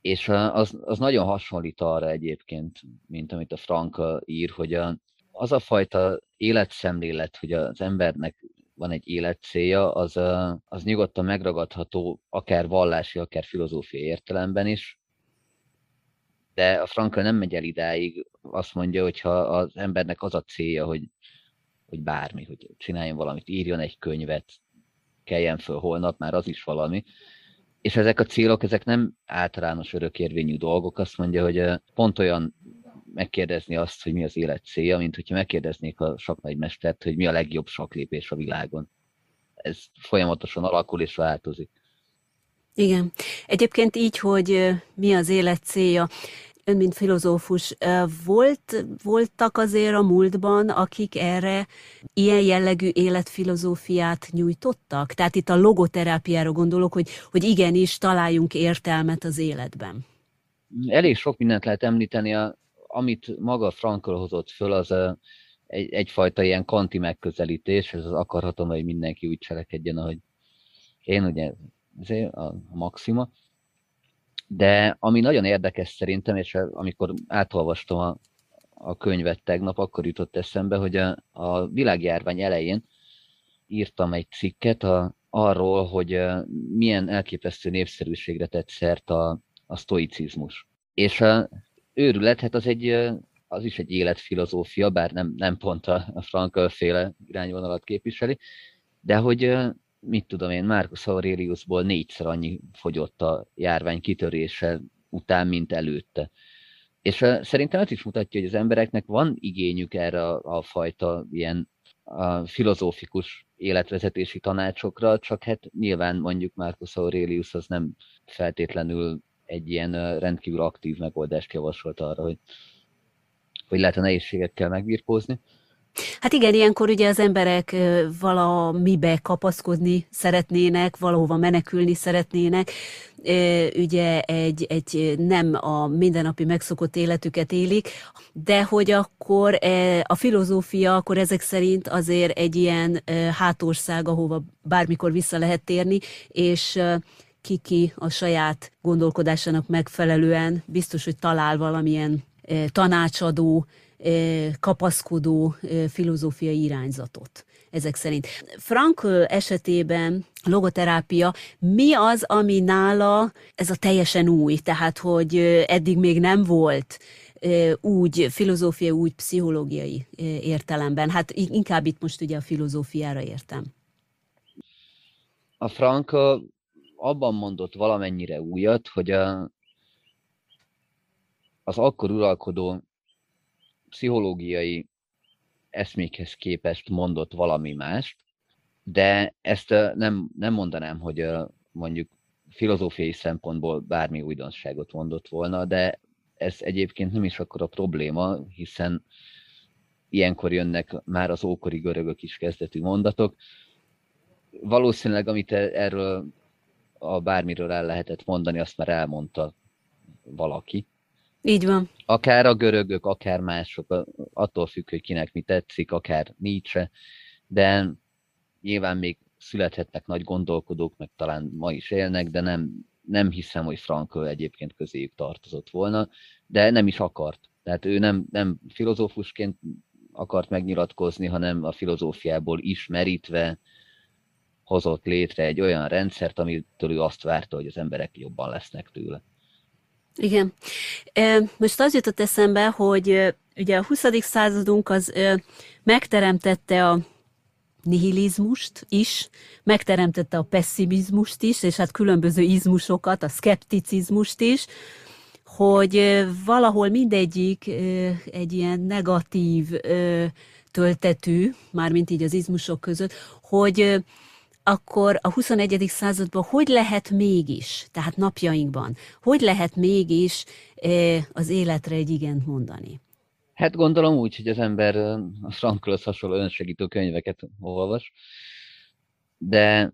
és az, az nagyon hasonlít arra egyébként, mint amit a Franka ír, hogy a, az a fajta életszemlélet, hogy az embernek van egy életcélja, az, az nyugodtan megragadható akár vallási, akár filozófiai értelemben is, de a Frankl nem megy el idáig, azt mondja, hogy ha az embernek az a célja, hogy, hogy bármi, hogy csináljon valamit, írjon egy könyvet, keljen föl holnap, már az is valami, és ezek a célok, ezek nem általános örökérvényű dolgok, azt mondja, hogy pont olyan megkérdezni azt, hogy mi az élet célja, mint hogyha megkérdeznék a saknagymestert, hogy mi a legjobb saklépés a világon. Ez folyamatosan alakul és változik. Igen. Egyébként így, hogy mi az élet célja, ön, mint filozófus, volt, voltak azért a múltban, akik erre ilyen jellegű életfilozófiát nyújtottak? Tehát itt a logoterápiára gondolok, hogy, hogy igenis találjunk értelmet az életben. Elég sok mindent lehet említeni. A amit maga Frankl hozott föl, az a, egy, egyfajta ilyen kanti megközelítés, ez az akarhatom, hogy mindenki úgy cselekedjen, ahogy én, ugye ez a maxima. De ami nagyon érdekes szerintem, és amikor átolvastam a, a könyvet tegnap, akkor jutott eszembe, hogy a, a világjárvány elején írtam egy cikket a, arról, hogy milyen elképesztő népszerűségre tett szert a, a sztoicizmus. És a, őrület, hát az egy, az is egy életfilozófia, bár nem, nem pont a, Frankl féle irányvonalat képviseli, de hogy mit tudom én, Marcus Aureliusból négyszer annyi fogyott a járvány kitörése után, mint előtte. És szerintem ez is mutatja, hogy az embereknek van igényük erre a, a fajta ilyen a filozófikus életvezetési tanácsokra, csak hát nyilván mondjuk Marcus Aurelius az nem feltétlenül egy ilyen rendkívül aktív megoldást javasolt arra, hogy, hogy lehet a nehézségekkel megbirkózni. Hát igen, ilyenkor ugye az emberek valamibe kapaszkodni szeretnének, valahova menekülni szeretnének, ugye egy, egy nem a mindennapi megszokott életüket élik, de hogy akkor a filozófia akkor ezek szerint azért egy ilyen hátország, ahova bármikor vissza lehet térni, és kiki a saját gondolkodásának megfelelően biztos, hogy talál valamilyen tanácsadó, kapaszkodó filozófiai irányzatot ezek szerint. Frankl esetében logoterápia, mi az, ami nála ez a teljesen új, tehát hogy eddig még nem volt úgy filozófiai, úgy pszichológiai értelemben. Hát inkább itt most ugye a filozófiára értem. A Frank abban mondott valamennyire újat, hogy a, az akkor uralkodó pszichológiai eszmékhez képest mondott valami mást, de ezt nem, nem mondanám, hogy mondjuk filozófiai szempontból bármi újdonságot mondott volna, de ez egyébként nem is akkor a probléma, hiszen ilyenkor jönnek már az ókori görögök is kezdetű mondatok. Valószínűleg, amit e-, erről a bármiről el lehetett mondani, azt már elmondta valaki. Így van. Akár a görögök, akár mások, attól függ, hogy kinek mi tetszik, akár Nietzsche, de nyilván még születhetnek nagy gondolkodók, meg talán ma is élnek, de nem, nem hiszem, hogy Frankl egyébként közéjük tartozott volna, de nem is akart. Tehát ő nem, nem filozófusként akart megnyilatkozni, hanem a filozófiából ismerítve hozott létre egy olyan rendszert, amitől ő azt várta, hogy az emberek jobban lesznek tőle. Igen. Most az jutott eszembe, hogy ugye a 20. századunk az megteremtette a nihilizmust is, megteremtette a pessimizmust is, és hát különböző izmusokat, a szkepticizmust is, hogy valahol mindegyik egy ilyen negatív töltetű, mármint így az izmusok között, hogy akkor a 21. században hogy lehet mégis, tehát napjainkban, hogy lehet mégis az életre egy igent mondani? Hát gondolom úgy, hogy az ember a Franklhoz hasonló önsegítő könyveket olvas, de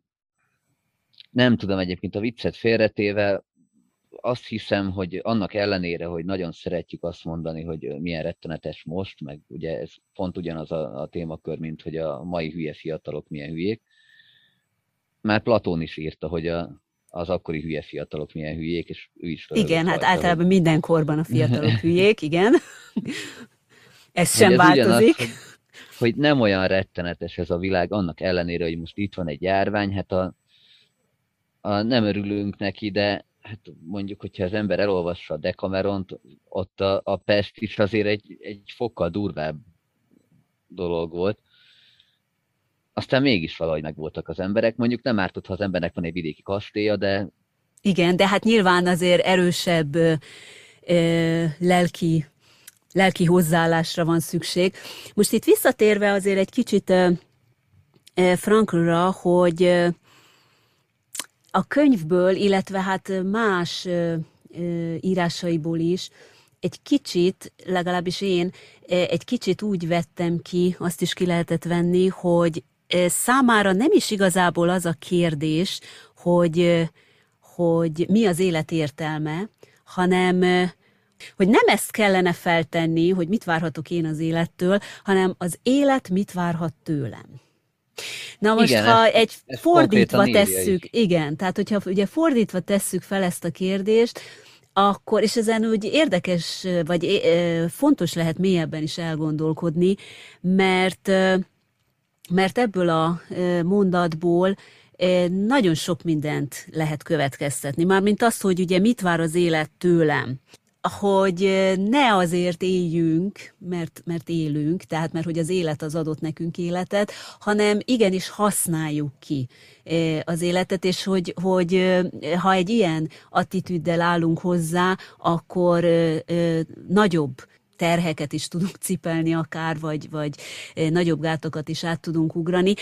nem tudom egyébként a viccet félretéve, azt hiszem, hogy annak ellenére, hogy nagyon szeretjük azt mondani, hogy milyen rettenetes most, meg ugye ez pont ugyanaz a, a témakör, mint hogy a mai hülye fiatalok milyen hülyék, már Platón is írta, hogy a, az akkori hülye fiatalok milyen hülyék, és ő is Igen, hát általában hogy... minden korban a fiatalok hülyék, igen. ez sem ez változik. Ugyanaz, hogy, hogy nem olyan rettenetes ez a világ, annak ellenére, hogy most itt van egy járvány, hát a, a nem örülünk neki, de hát mondjuk, hogyha az ember elolvassa a Decameront, ott a, a Pest is azért egy, egy fokkal durvább dolog volt aztán mégis valahogy megvoltak az emberek. Mondjuk nem ártott, ha az embernek van egy vidéki kastélya, de... Igen, de hát nyilván azért erősebb ö, ö, lelki, lelki hozzáállásra van szükség. Most itt visszatérve azért egy kicsit ö, Franklra, hogy a könyvből, illetve hát más ö, ö, írásaiból is egy kicsit, legalábbis én, egy kicsit úgy vettem ki, azt is ki lehetett venni, hogy számára nem is igazából az a kérdés, hogy, hogy mi az élet értelme, hanem hogy nem ezt kellene feltenni, hogy mit várhatok én az élettől, hanem az élet mit várhat tőlem. Na most, igen, ha egy ezt fordítva tesszük, is. igen, tehát hogyha ugye fordítva tesszük fel ezt a kérdést, akkor, és ezen úgy érdekes, vagy fontos lehet mélyebben is elgondolkodni, mert mert ebből a mondatból nagyon sok mindent lehet következtetni. Mármint azt, hogy ugye mit vár az élet tőlem. hogy ne azért éljünk, mert, mert élünk, tehát mert hogy az élet az adott nekünk életet, hanem igenis használjuk ki az életet, és hogy, hogy ha egy ilyen attitűddel állunk hozzá, akkor nagyobb terheket is tudunk cipelni akár, vagy, vagy nagyobb gátokat is át tudunk ugrani.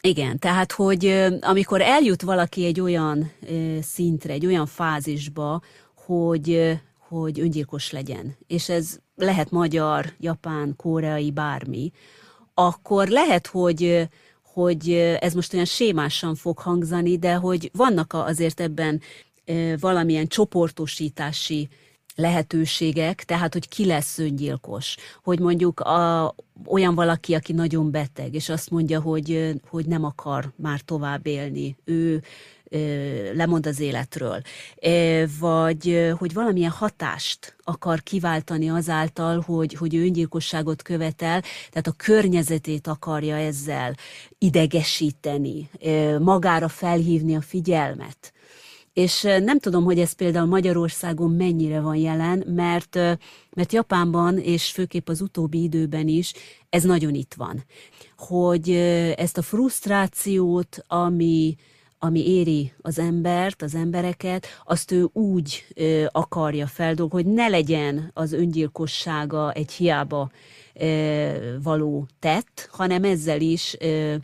Igen, tehát, hogy amikor eljut valaki egy olyan szintre, egy olyan fázisba, hogy, hogy öngyilkos legyen, és ez lehet magyar, japán, koreai, bármi, akkor lehet, hogy, hogy ez most olyan sémásan fog hangzani, de hogy vannak azért ebben valamilyen csoportosítási lehetőségek, tehát hogy ki lesz öngyilkos. Hogy mondjuk a, olyan valaki, aki nagyon beteg, és azt mondja, hogy, hogy nem akar már tovább élni. Ő lemond az életről, vagy hogy valamilyen hatást akar kiváltani azáltal, hogy, hogy ő öngyilkosságot követel, tehát a környezetét akarja ezzel idegesíteni, magára felhívni a figyelmet. És nem tudom, hogy ez például Magyarországon mennyire van jelen, mert, mert Japánban, és főképp az utóbbi időben is, ez nagyon itt van. Hogy ezt a frusztrációt, ami, ami éri az embert, az embereket, azt ő úgy ö, akarja feldolgozni, hogy ne legyen az öngyilkossága egy hiába ö, való tett, hanem ezzel is ö,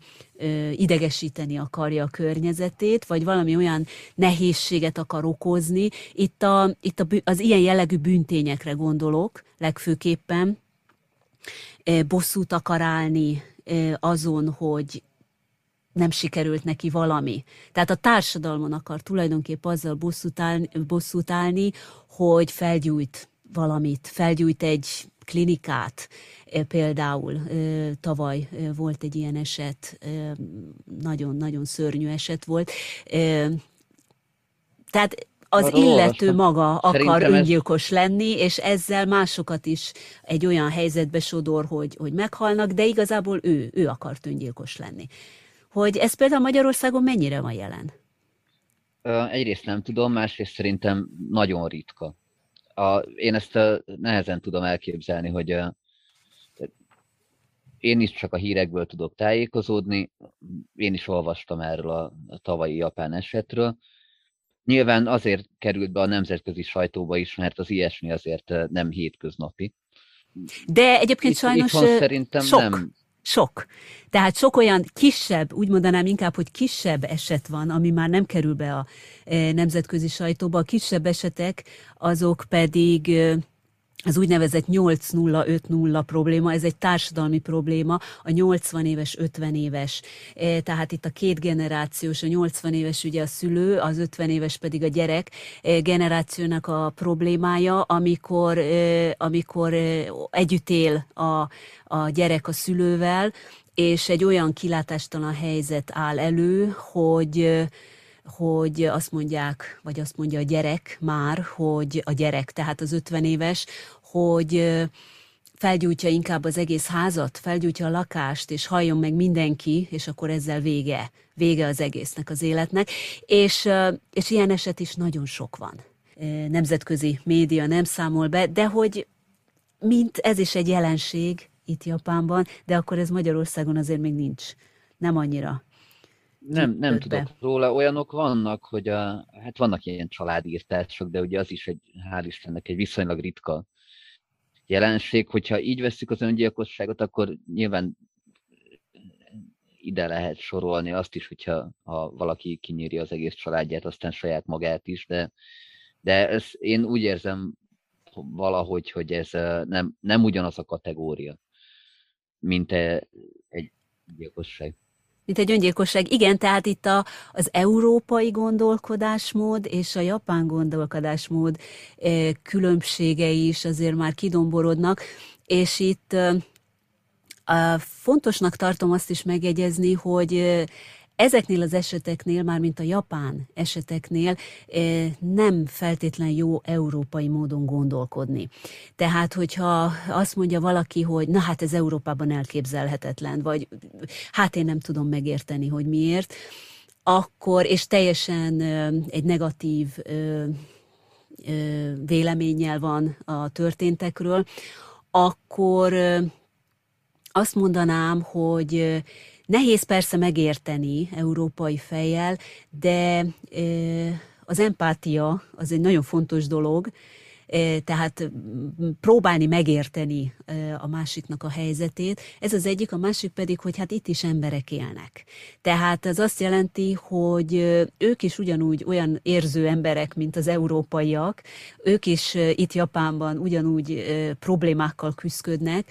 idegesíteni akarja a környezetét, vagy valami olyan nehézséget akar okozni. Itt, a, itt a, az ilyen jellegű büntényekre gondolok legfőképpen, bosszút akar állni azon, hogy nem sikerült neki valami. Tehát a társadalmon akar tulajdonképp azzal bosszút állni, bosszút állni hogy felgyújt valamit, felgyújt egy klinikát. Például tavaly volt egy ilyen eset, nagyon-nagyon szörnyű eset volt. Tehát az Arról illető olvastam. maga akar Szerintem öngyilkos ez... lenni, és ezzel másokat is egy olyan helyzetbe sodor, hogy, hogy meghalnak, de igazából ő, ő akart öngyilkos lenni hogy ez például Magyarországon mennyire van jelen? Egyrészt nem tudom, másrészt szerintem nagyon ritka. A, én ezt a, nehezen tudom elképzelni, hogy a, én is csak a hírekből tudok tájékozódni, én is olvastam erről a, a tavalyi japán esetről. Nyilván azért került be a nemzetközi sajtóba is, mert az ilyesmi azért nem hétköznapi. De egyébként itt, sajnos itt szerintem sok. nem sok. Tehát sok olyan kisebb, úgy mondanám inkább, hogy kisebb eset van, ami már nem kerül be a e, nemzetközi sajtóba. A kisebb esetek azok pedig e, az úgynevezett 8-0-5-0 probléma, ez egy társadalmi probléma, a 80 éves, 50 éves, e, tehát itt a két generációs, a 80 éves ugye a szülő, az 50 éves pedig a gyerek generációnak a problémája, amikor, amikor együtt él a, a gyerek a szülővel, és egy olyan kilátástalan helyzet áll elő, hogy hogy azt mondják, vagy azt mondja a gyerek már, hogy a gyerek, tehát az 50 éves, hogy felgyújtja inkább az egész házat, felgyújtja a lakást, és halljon meg mindenki, és akkor ezzel vége, vége az egésznek, az életnek. És, és ilyen eset is nagyon sok van. Nemzetközi média nem számol be, de hogy mint ez is egy jelenség, itt Japánban, de akkor ez Magyarországon azért még nincs. Nem annyira. Nem, nem tudok róla. Olyanok vannak, hogy a, hát vannak ilyen családírtások, de ugye az is egy, hál' Istennek, egy viszonylag ritka jelenség. Hogyha így veszük az öngyilkosságot, akkor nyilván ide lehet sorolni azt is, hogyha ha valaki kinyíri az egész családját, aztán saját magát is, de, de ez, én úgy érzem valahogy, hogy ez nem, nem ugyanaz a kategória mint egy gyilkosság. Mint egy öngyilkosság. Igen, tehát itt a, az európai gondolkodásmód és a japán gondolkodásmód különbségei is azért már kidomborodnak, és itt fontosnak tartom azt is megjegyezni, hogy Ezeknél az eseteknél, már mint a japán eseteknél, eh, nem feltétlen jó európai módon gondolkodni. Tehát, hogyha azt mondja valaki, hogy na hát ez Európában elképzelhetetlen, vagy hát én nem tudom megérteni, hogy miért, akkor, és teljesen egy negatív véleménnyel van a történtekről, akkor azt mondanám, hogy nehéz persze megérteni európai fejjel, de az empátia az egy nagyon fontos dolog, tehát próbálni megérteni a másiknak a helyzetét. Ez az egyik, a másik pedig, hogy hát itt is emberek élnek. Tehát ez azt jelenti, hogy ők is ugyanúgy olyan érző emberek, mint az európaiak, ők is itt Japánban ugyanúgy problémákkal küzdködnek,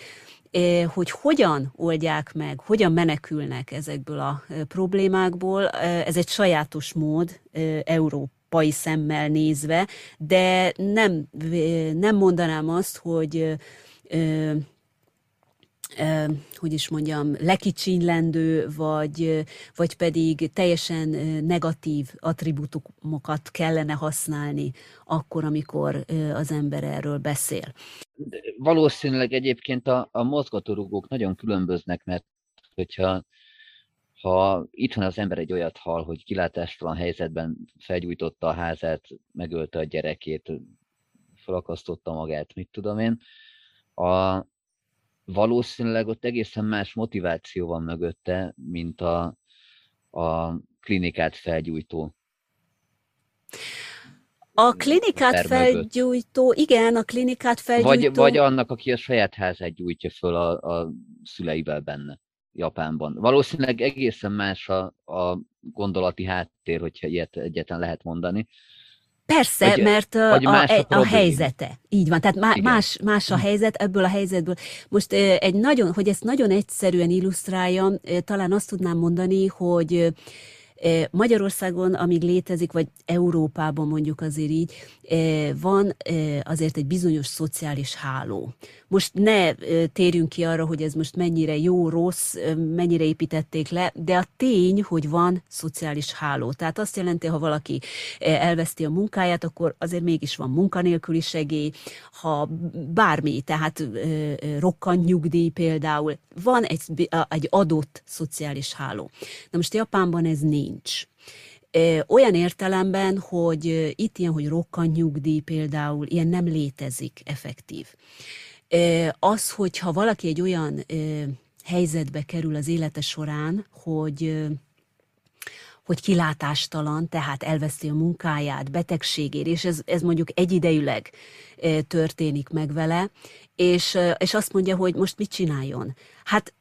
hogy hogyan oldják meg, hogyan menekülnek ezekből a problémákból, ez egy sajátos mód Európa pai szemmel nézve, de nem, nem mondanám azt, hogy hogy is mondjam, lekicsinylendő, vagy, vagy pedig teljesen negatív attribútumokat kellene használni akkor, amikor az ember erről beszél. Valószínűleg egyébként a, a mozgatórugók nagyon különböznek, mert hogyha ha itthon az ember egy olyat hall, hogy kilátástalan helyzetben felgyújtotta a házát, megölte a gyerekét, felakasztotta magát, mit tudom én, a, valószínűleg ott egészen más motiváció van mögötte, mint a, a klinikát felgyújtó. A klinikát felgyújtó, igen, a klinikát felgyújtó. Vagy, vagy annak, aki a saját házát gyújtja föl a, a szüleivel benne. Japánban. Valószínűleg egészen más a, a gondolati háttér, hogyha ilyet egyetlen lehet mondani. Persze, vagy, mert a, a, a, a helyzete. Így van, tehát má, más, más a hm. helyzet ebből a helyzetből. Most egy nagyon, hogy ezt nagyon egyszerűen illusztráljam, talán azt tudnám mondani, hogy Magyarországon, amíg létezik, vagy Európában mondjuk azért így, van azért egy bizonyos szociális háló. Most ne térjünk ki arra, hogy ez most mennyire jó, rossz, mennyire építették le, de a tény, hogy van szociális háló. Tehát azt jelenti, ha valaki elveszti a munkáját, akkor azért mégis van munkanélküli segély, ha bármi, tehát rokkant nyugdíj például, van egy, egy adott szociális háló. Na most Japánban ez nincs. Olyan értelemben, hogy itt ilyen, hogy rokkant nyugdíj például, ilyen nem létezik effektív. Az, hogyha valaki egy olyan helyzetbe kerül az élete során, hogy hogy kilátástalan, tehát elveszti a munkáját, betegségét, és ez, ez mondjuk egyidejűleg történik meg vele, és, és azt mondja, hogy most mit csináljon. Hát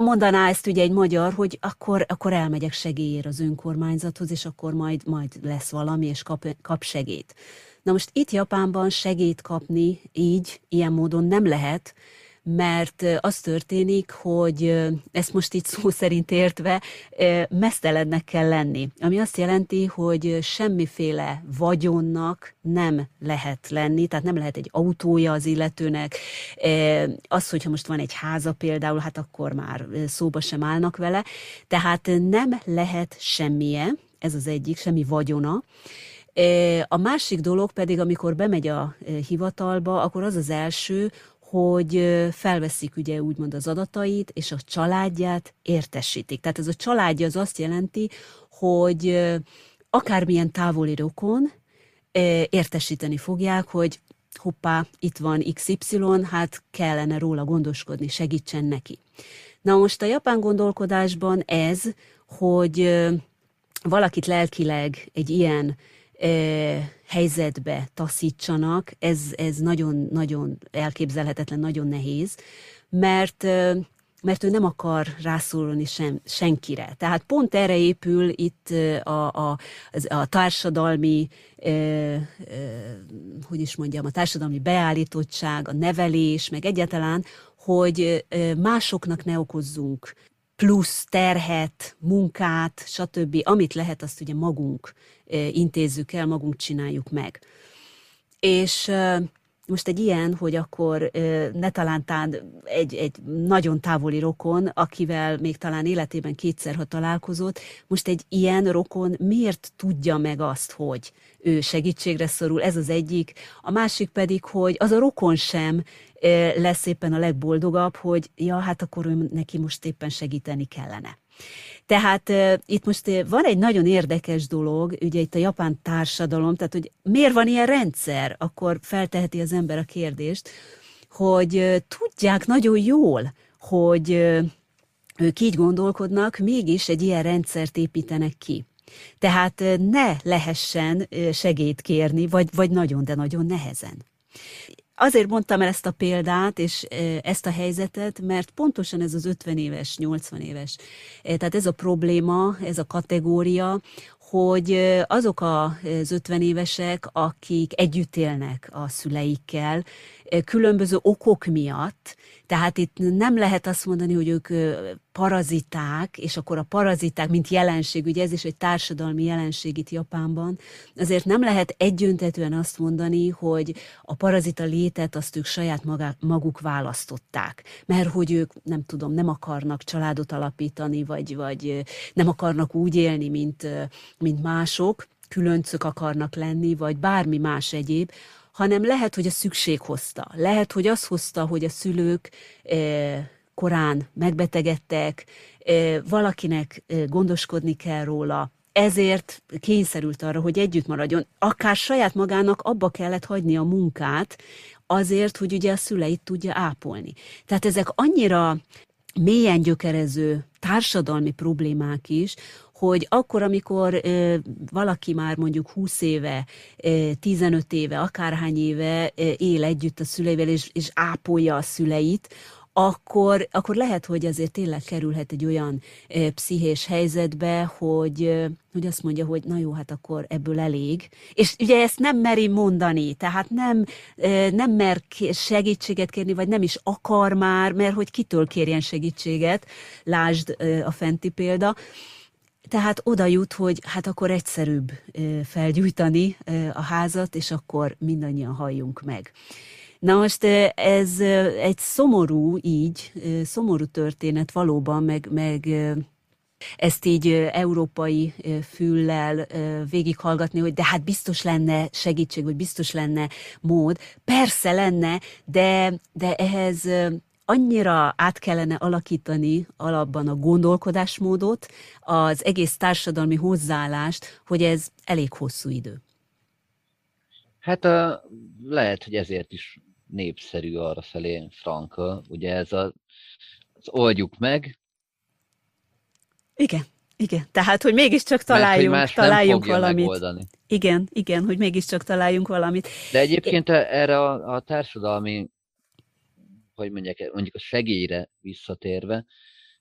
mondaná ezt ugye egy magyar, hogy akkor, akkor elmegyek segélyért az önkormányzathoz, és akkor majd, majd lesz valami, és kap, kap segét. Na most itt Japánban segét kapni így, ilyen módon nem lehet, mert az történik, hogy ezt most itt szó szerint értve mesztelennek kell lenni. Ami azt jelenti, hogy semmiféle vagyonnak nem lehet lenni, tehát nem lehet egy autója az illetőnek. Az, hogyha most van egy háza például, hát akkor már szóba sem állnak vele. Tehát nem lehet semmije, ez az egyik, semmi vagyona. A másik dolog pedig, amikor bemegy a hivatalba, akkor az az első, hogy felveszik ugye úgymond az adatait, és a családját értesítik. Tehát ez a családja az azt jelenti, hogy akármilyen távoli rokon értesíteni fogják, hogy hoppá, itt van XY, hát kellene róla gondoskodni, segítsen neki. Na most a japán gondolkodásban ez, hogy valakit lelkileg egy ilyen helyzetbe taszítsanak, ez, ez nagyon-nagyon elképzelhetetlen, nagyon nehéz, mert mert ő nem akar rászólni sem, senkire. Tehát pont erre épül itt a, a, a társadalmi, eh, eh, hogy is mondjam, a társadalmi beállítottság, a nevelés, meg egyáltalán, hogy másoknak ne okozzunk plusz terhet, munkát, stb. Amit lehet, azt ugye magunk intézzük el, magunk csináljuk meg. És most egy ilyen, hogy akkor ne talántán egy, egy nagyon távoli rokon, akivel még talán életében kétszer, ha találkozott, most egy ilyen rokon miért tudja meg azt, hogy ő segítségre szorul, ez az egyik. A másik pedig, hogy az a rokon sem lesz éppen a legboldogabb, hogy ja, hát akkor ő neki most éppen segíteni kellene. Tehát itt most van egy nagyon érdekes dolog, ugye itt a japán társadalom, tehát hogy miért van ilyen rendszer, akkor felteheti az ember a kérdést, hogy tudják nagyon jól, hogy ők így gondolkodnak, mégis egy ilyen rendszert építenek ki. Tehát ne lehessen segélyt kérni, vagy, vagy nagyon, de nagyon nehezen. Azért mondtam el ezt a példát, és ezt a helyzetet, mert pontosan ez az 50 éves, 80 éves, tehát ez a probléma, ez a kategória, hogy azok az 50 évesek, akik együtt élnek a szüleikkel, különböző okok miatt, tehát itt nem lehet azt mondani, hogy ők paraziták, és akkor a paraziták, mint jelenség, ugye ez is egy társadalmi jelenség itt Japánban, azért nem lehet egyöntetően azt mondani, hogy a parazita létet azt ők saját maguk választották, mert hogy ők, nem tudom, nem akarnak családot alapítani, vagy, vagy nem akarnak úgy élni, mint, mint mások, különcök akarnak lenni, vagy bármi más egyéb, hanem lehet, hogy a szükség hozta. Lehet, hogy az hozta, hogy a szülők eh, korán megbetegedtek, eh, valakinek eh, gondoskodni kell róla, ezért kényszerült arra, hogy együtt maradjon. Akár saját magának abba kellett hagyni a munkát, azért, hogy ugye a szüleit tudja ápolni. Tehát ezek annyira mélyen gyökerező társadalmi problémák is, hogy akkor, amikor valaki már mondjuk 20 éve, ö, 15 éve, akárhány éve él együtt a szüleivel, és, és ápolja a szüleit, akkor, akkor lehet, hogy azért tényleg kerülhet egy olyan e, pszichés helyzetbe, hogy, e, hogy azt mondja, hogy na jó, hát akkor ebből elég. És ugye ezt nem meri mondani, tehát nem, e, nem mer segítséget kérni, vagy nem is akar már, mert hogy kitől kérjen segítséget, lásd e, a fenti példa. Tehát oda jut, hogy hát akkor egyszerűbb felgyújtani a házat, és akkor mindannyian halljunk meg. Na most ez egy szomorú így, szomorú történet valóban, meg, meg ezt így európai füllel végighallgatni, hogy de hát biztos lenne segítség, vagy biztos lenne mód. Persze lenne, de, de ehhez annyira át kellene alakítani alapban a gondolkodásmódot, az egész társadalmi hozzáállást, hogy ez elég hosszú idő. Hát a, lehet, hogy ezért is népszerű arra felé Franka. Ugye ez a, az oldjuk meg. Igen, igen. Tehát, hogy mégiscsak találjunk, Mert, hogy találjunk valamit. Megoldani. Igen, igen, hogy mégiscsak találjunk valamit. De egyébként é... erre a, a társadalmi hogy mondják, mondjuk a segélyre visszatérve,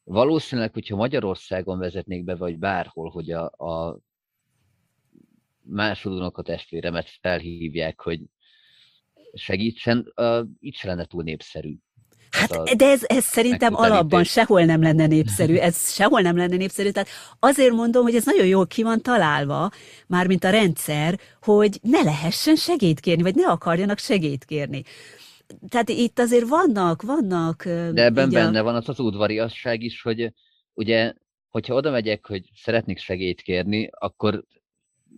valószínűleg, hogyha Magyarországon vezetnék be, vagy bárhol, hogy a, a másodónak a testvéremet felhívják, hogy segítsen, uh, itt se lenne túl népszerű. Hát, a de ez, ez szerintem alapban sehol nem lenne népszerű, ez sehol nem lenne népszerű, tehát azért mondom, hogy ez nagyon jól ki van találva, mármint a rendszer, hogy ne lehessen kérni, vagy ne akarjanak segít kérni tehát itt azért vannak, vannak... De ebben benne a... van az az udvariasság is, hogy ugye, hogyha oda megyek, hogy szeretnék segélyt kérni, akkor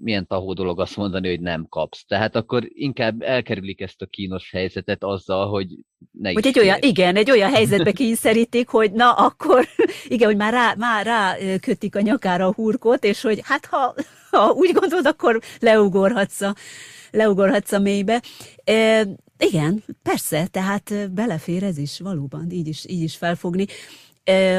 milyen tahó dolog azt mondani, hogy nem kapsz. Tehát akkor inkább elkerülik ezt a kínos helyzetet azzal, hogy ne hogy egy olyan, igen, egy olyan helyzetbe kényszerítik, hogy na akkor, igen, hogy már rá, már rá kötik a nyakára a hurkot, és hogy hát ha, ha úgy gondolod, akkor leugorhatsz a, leugorhatsz a mélybe. Igen, persze, tehát belefér ez is valóban, így is, így is felfogni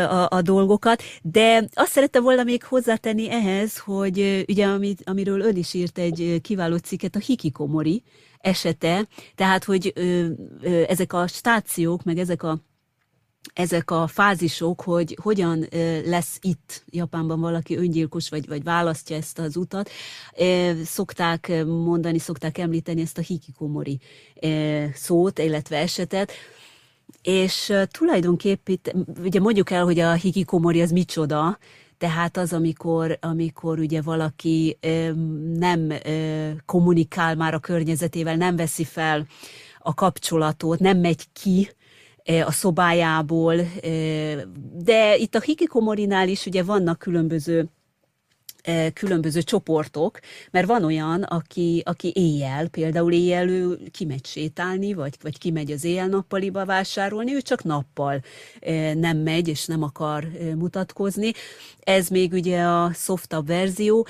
a, a dolgokat, de azt szerettem volna még hozzátenni ehhez, hogy ugye amit, amiről ön is írt egy kiváló cikket, a hikikomori esete, tehát hogy ö, ö, ezek a stációk, meg ezek a ezek a fázisok, hogy hogyan lesz itt Japánban valaki öngyilkos, vagy, vagy választja ezt az utat, szokták mondani, szokták említeni ezt a hikikomori szót, illetve esetet, és tulajdonképp itt, ugye mondjuk el, hogy a hikikomori az micsoda, tehát az, amikor, amikor ugye valaki nem kommunikál már a környezetével, nem veszi fel a kapcsolatot, nem megy ki, a szobájából, de itt a hikikomorinál is ugye vannak különböző különböző csoportok, mert van olyan, aki, aki éjjel, például éjjel ő kimegy sétálni, vagy, vagy kimegy az éjjel-nappaliba vásárolni, ő csak nappal nem megy, és nem akar mutatkozni. Ez még ugye a softabb verzió.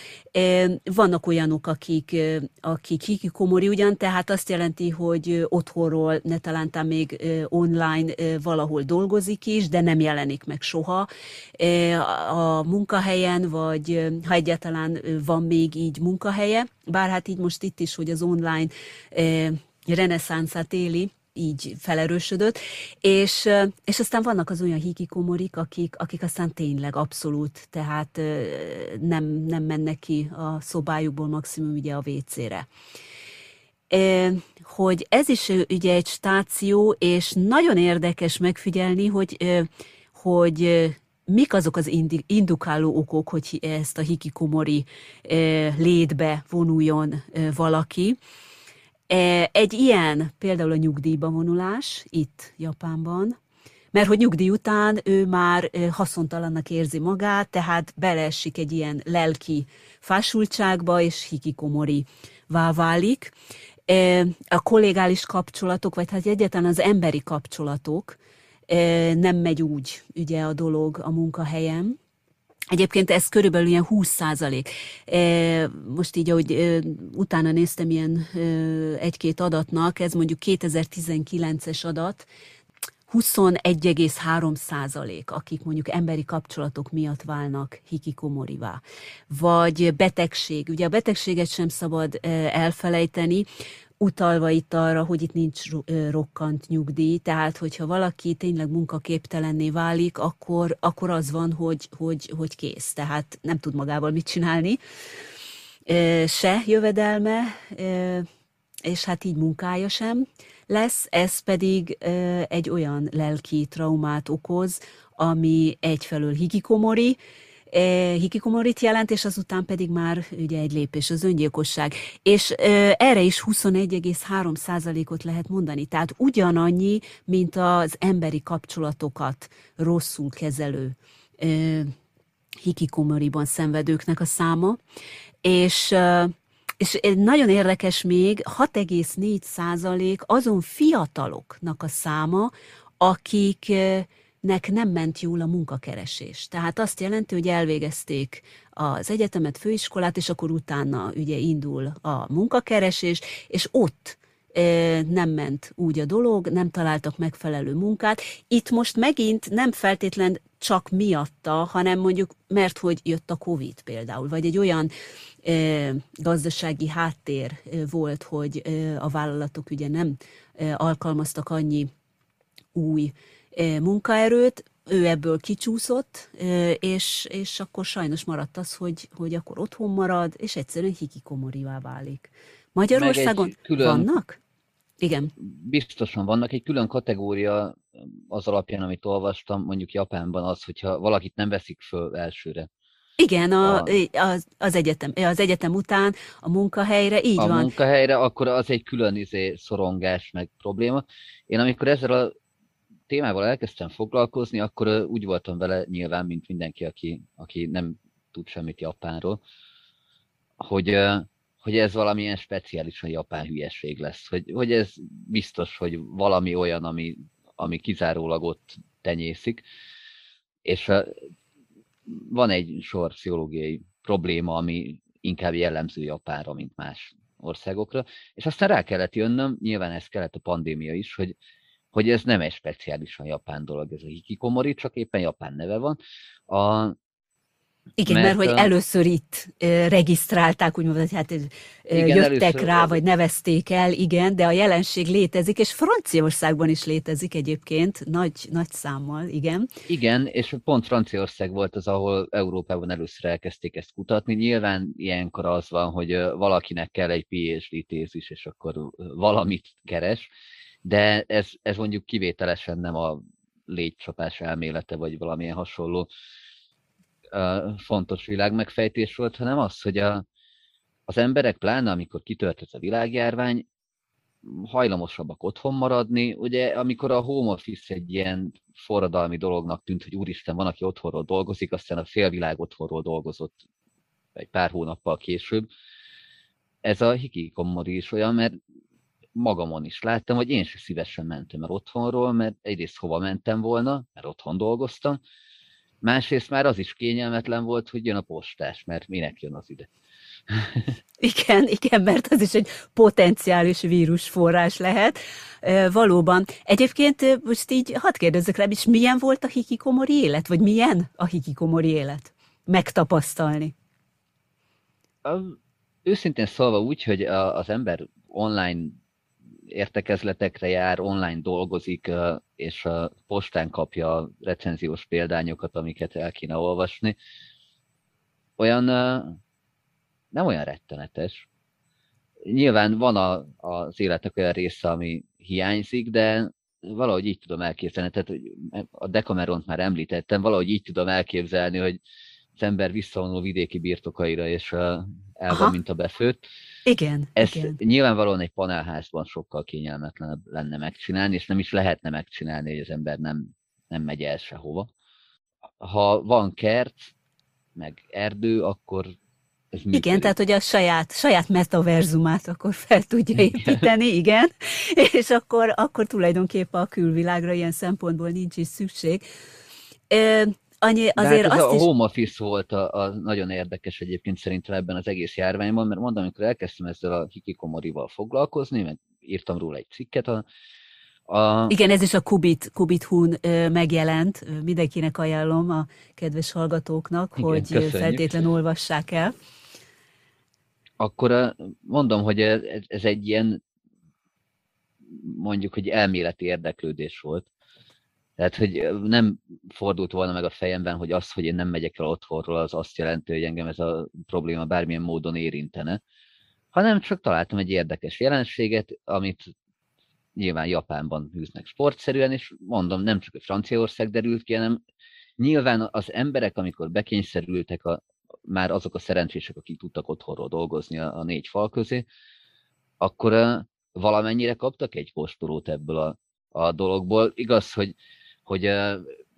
Vannak olyanok, akik, akik hikikomori ugyan, tehát azt jelenti, hogy otthonról ne talántán még online valahol dolgozik is, de nem jelenik meg soha a munkahelyen, vagy ha egyáltalán van még így munkahelye, bár hát így most itt is, hogy az online reneszánszát éli, így felerősödött, és, és aztán vannak az olyan hikikomorik, akik, akik aztán tényleg abszolút, tehát nem, nem mennek ki a szobájukból maximum ugye a WC-re. Hogy ez is ugye egy stáció, és nagyon érdekes megfigyelni, hogy, hogy mik azok az indukáló okok, hogy ezt a hikikomori létbe vonuljon valaki. Egy ilyen például a nyugdíjba vonulás itt Japánban, mert hogy nyugdíj után ő már haszontalannak érzi magát, tehát beleesik egy ilyen lelki fásultságba, és hikikomori válik. A kollégális kapcsolatok, vagy hát egyáltalán az emberi kapcsolatok, nem megy úgy ugye a dolog a munkahelyem. Egyébként ez körülbelül ilyen 20 százalék. Most így, ahogy utána néztem ilyen egy-két adatnak, ez mondjuk 2019-es adat, 21,3 százalék, akik mondjuk emberi kapcsolatok miatt válnak hikikomorivá. Vagy betegség. Ugye a betegséget sem szabad elfelejteni utalva itt arra, hogy itt nincs rokkant nyugdíj, tehát hogyha valaki tényleg munkaképtelenné válik, akkor, akkor az van, hogy, hogy, hogy kész, tehát nem tud magával mit csinálni, se jövedelme, és hát így munkája sem lesz, ez pedig egy olyan lelki traumát okoz, ami egyfelől hikikomori, hikikomorit jelent, és azután pedig már ugye egy lépés az öngyilkosság. És erre is 21,3 százalékot lehet mondani. Tehát ugyanannyi, mint az emberi kapcsolatokat rosszul kezelő hikikomoriban szenvedőknek a száma. És és nagyon érdekes még, 6,4 százalék azon fiataloknak a száma, akik e, nek nem ment jól a munkakeresés. Tehát azt jelenti, hogy elvégezték az egyetemet, főiskolát, és akkor utána ugye indul a munkakeresés, és ott nem ment úgy a dolog, nem találtak megfelelő munkát. Itt most megint nem feltétlen csak miatta, hanem mondjuk mert hogy jött a Covid például, vagy egy olyan e, gazdasági háttér volt, hogy a vállalatok ugye nem alkalmaztak annyi új munkaerőt, ő ebből kicsúszott, és, és akkor sajnos maradt az, hogy, hogy akkor otthon marad, és egyszerűen hikikomorivá válik. Magyarországon külön, vannak? Igen. Biztosan vannak. Egy külön kategória az alapján, amit olvastam, mondjuk Japánban az, hogyha valakit nem veszik föl elsőre. Igen, a, a, az, az, egyetem, az egyetem után a munkahelyre, így a van. A munkahelyre, akkor az egy külön izé, szorongás, meg probléma. Én amikor ezzel a témával elkezdtem foglalkozni, akkor úgy voltam vele nyilván, mint mindenki, aki, aki nem tud semmit Japánról, hogy, hogy ez valamilyen speciálisan japán hülyeség lesz. Hogy, hogy ez biztos, hogy valami olyan, ami, ami kizárólag ott tenyészik. És van egy sor pszichológiai probléma, ami inkább jellemző Japánra, mint más országokra. És aztán rá kellett jönnöm, nyilván ez kellett a pandémia is, hogy hogy ez nem egy speciálisan japán dolog, ez a hikikomori, csak éppen japán neve van. A, igen, mert, mert hogy először itt regisztrálták, úgymond, hogy hát igen, jöttek rá, vagy nevezték el, igen, de a jelenség létezik, és Franciaországban is létezik egyébként, nagy, nagy számmal, igen. Igen, és pont Franciaország volt az, ahol Európában először elkezdték ezt kutatni. Nyilván ilyenkor az van, hogy valakinek kell egy PhD tézis, és akkor valamit keres, de ez, ez mondjuk kivételesen nem a légycsapás elmélete, vagy valamilyen hasonló uh, fontos világmegfejtés volt, hanem az, hogy a, az emberek, pláne amikor kitört ez a világjárvány, hajlamosabbak otthon maradni. Ugye, amikor a home office egy ilyen forradalmi dolognak tűnt, hogy úristen, van, aki otthonról dolgozik, aztán a félvilág otthonról dolgozott egy pár hónappal később. Ez a hikikomori is olyan, mert magamon is láttam, hogy én se szívesen mentem el otthonról, mert egyrészt hova mentem volna, mert otthon dolgoztam, másrészt már az is kényelmetlen volt, hogy jön a postás, mert minek jön az ide. Igen, igen, mert az is egy potenciális vírusforrás lehet. Valóban. Egyébként most így hadd kérdezzek rá, és milyen volt a hikikomori élet, vagy milyen a hikikomori élet? Megtapasztalni. Őszintén szólva úgy, hogy az ember online értekezletekre jár, online dolgozik, és a postán kapja a recenziós példányokat, amiket el kéne olvasni. Olyan nem olyan rettenetes. Nyilván van a, az életek olyan része, ami hiányzik, de valahogy így tudom elképzelni. Tehát a Decameront már említettem, valahogy így tudom elképzelni, hogy az ember visszavonul vidéki birtokaira, és el van, mint a befőtt. Igen, Ez igen. nyilvánvalóan egy panelházban sokkal kényelmetlenebb lenne megcsinálni, és nem is lehetne megcsinálni, hogy az ember nem, nem megy el sehova. Ha van kert, meg erdő, akkor ez igen, tehát hogy a saját, saját metaverzumát akkor fel tudja építeni, igen, és akkor, akkor tulajdonképpen a külvilágra ilyen szempontból nincs is szükség. Annyi, azért hát ez azt a is... home office volt a, a nagyon érdekes egyébként szerintem ebben az egész járványban, mert mondom, amikor elkezdtem ezzel a hikikomorival foglalkozni, meg írtam róla egy cikket, a, a... Igen, ez is a Kubit, Kubit Hun megjelent, mindenkinek ajánlom a kedves hallgatóknak, Igen, hogy köszönjük. feltétlen olvassák el. Akkor mondom, hogy ez, ez egy ilyen mondjuk, hogy elméleti érdeklődés volt. Tehát, hogy nem fordult volna meg a fejemben, hogy az, hogy én nem megyek el otthonról, az azt jelenti, hogy engem ez a probléma bármilyen módon érintene, hanem csak találtam egy érdekes jelenséget, amit nyilván Japánban hűznek sportszerűen, és mondom, nem csak a Franciaország derült ki, hanem nyilván az emberek, amikor bekényszerültek, a, már azok a szerencsések, akik tudtak otthonról dolgozni a, a négy fal közé, akkor uh, valamennyire kaptak egy kóstolót ebből a, a dologból. Igaz, hogy hogy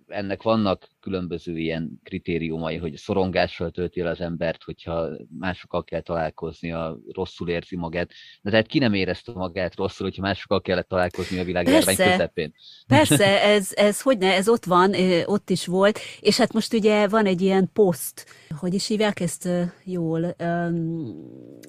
ennek vannak különböző ilyen kritériumai, hogy szorongással tölti el az embert, hogyha másokkal kell találkoznia, rosszul érzi magát. De tehát ki nem érezte magát rosszul, hogyha másokkal kellett találkozni a világjárvány közepén. Persze, ez, ez hogy ne, ez ott van, ott is volt, és hát most ugye van egy ilyen poszt, hogy is hívják ezt jól,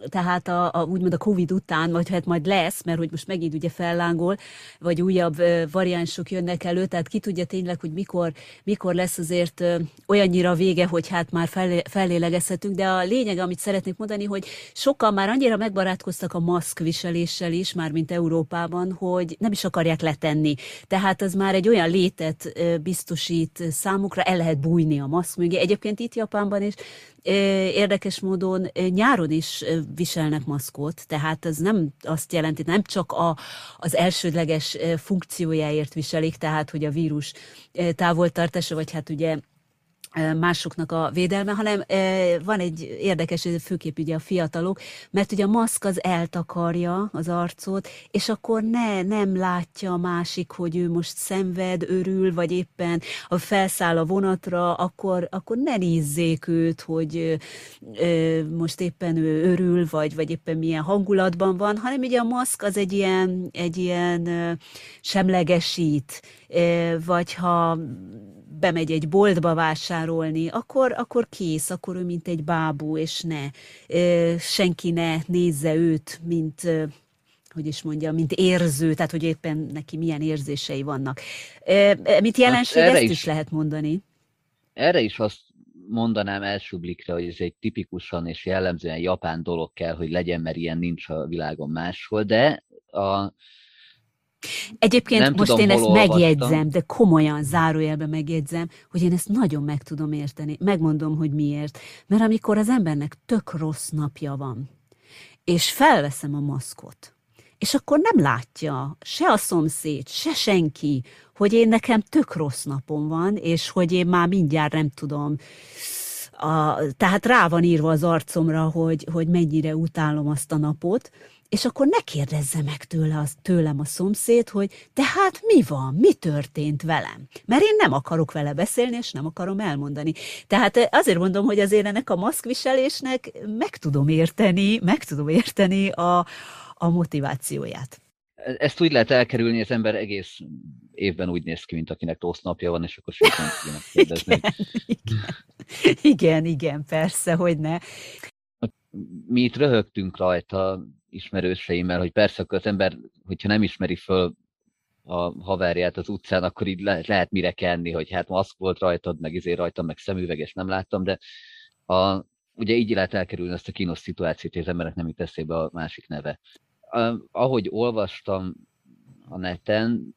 tehát a, a, úgymond a Covid után, vagy hát majd lesz, mert hogy most megint ugye fellángol, vagy újabb variánsok jönnek elő, tehát ki tudja tényleg, hogy mikor, mikor lesz azért olyannyira vége, hogy hát már fel, fellélegezhetünk, de a lényeg, amit szeretnék mondani, hogy sokan már annyira megbarátkoztak a maszkviseléssel is, már mint Európában, hogy nem is akarják letenni. Tehát az már egy olyan létet biztosít számukra, el lehet bújni a maszk mögé. Egyébként itt Japánban is érdekes módon nyáron is viselnek maszkot, tehát ez nem azt jelenti, nem csak a, az elsődleges funkciójáért viselik, tehát hogy a vírus távoltartása, vagy hát ugye másoknak a védelme, hanem van egy érdekes, főképp ugye a fiatalok, mert ugye a maszk az eltakarja az arcot, és akkor ne, nem látja a másik, hogy ő most szenved, örül, vagy éppen a felszáll a vonatra, akkor, akkor ne nézzék őt, hogy most éppen ő örül, vagy, vagy éppen milyen hangulatban van, hanem ugye a maszk az egy ilyen, egy ilyen semlegesít, vagy ha bemegy egy boltba vásárolni, akkor, akkor kész, akkor ő mint egy bábú, és ne, senki ne nézze őt, mint hogy is mondja, mint érző, tehát hogy éppen neki milyen érzései vannak. Mit jelenség, ezt is, is lehet mondani? Erre is azt mondanám első blikre, hogy ez egy tipikusan és jellemzően japán dolog kell, hogy legyen, mert ilyen nincs a világon máshol, de a, Egyébként nem most tudom, én ezt olvastam. megjegyzem, de komolyan zárójelben megjegyzem, hogy én ezt nagyon meg tudom érteni. Megmondom, hogy miért. Mert amikor az embernek tök rossz napja van, és felveszem a maszkot, és akkor nem látja se a szomszéd, se senki, hogy én nekem tök rossz napom van, és hogy én már mindjárt nem tudom, a, tehát rá van írva az arcomra, hogy, hogy mennyire utálom azt a napot, és akkor ne kérdezze meg tőle az, tőlem a szomszéd, hogy de hát mi van, mi történt velem? Mert én nem akarok vele beszélni, és nem akarom elmondani. Tehát azért mondom, hogy azért ennek a maszkviselésnek meg tudom érteni, meg tudom érteni a, a motivációját. Ezt úgy lehet elkerülni, az ember egész évben úgy néz ki, mint akinek rossz napja van, és akkor nem tudja kérdezni. Igen, igen. igen, igen, persze, hogy ne. Mi itt röhögtünk rajta ismerőseimmel, hogy persze akkor az ember, hogyha nem ismeri föl a haverját az utcán, akkor így le, lehet mire kenni, hogy hát maszk volt rajtad, meg izé rajtam, meg szemüveges nem láttam, de a, ugye így lehet elkerülni ezt a kínos szituációt, hogy az emberek nem jut eszébe a másik neve. A, ahogy olvastam a neten,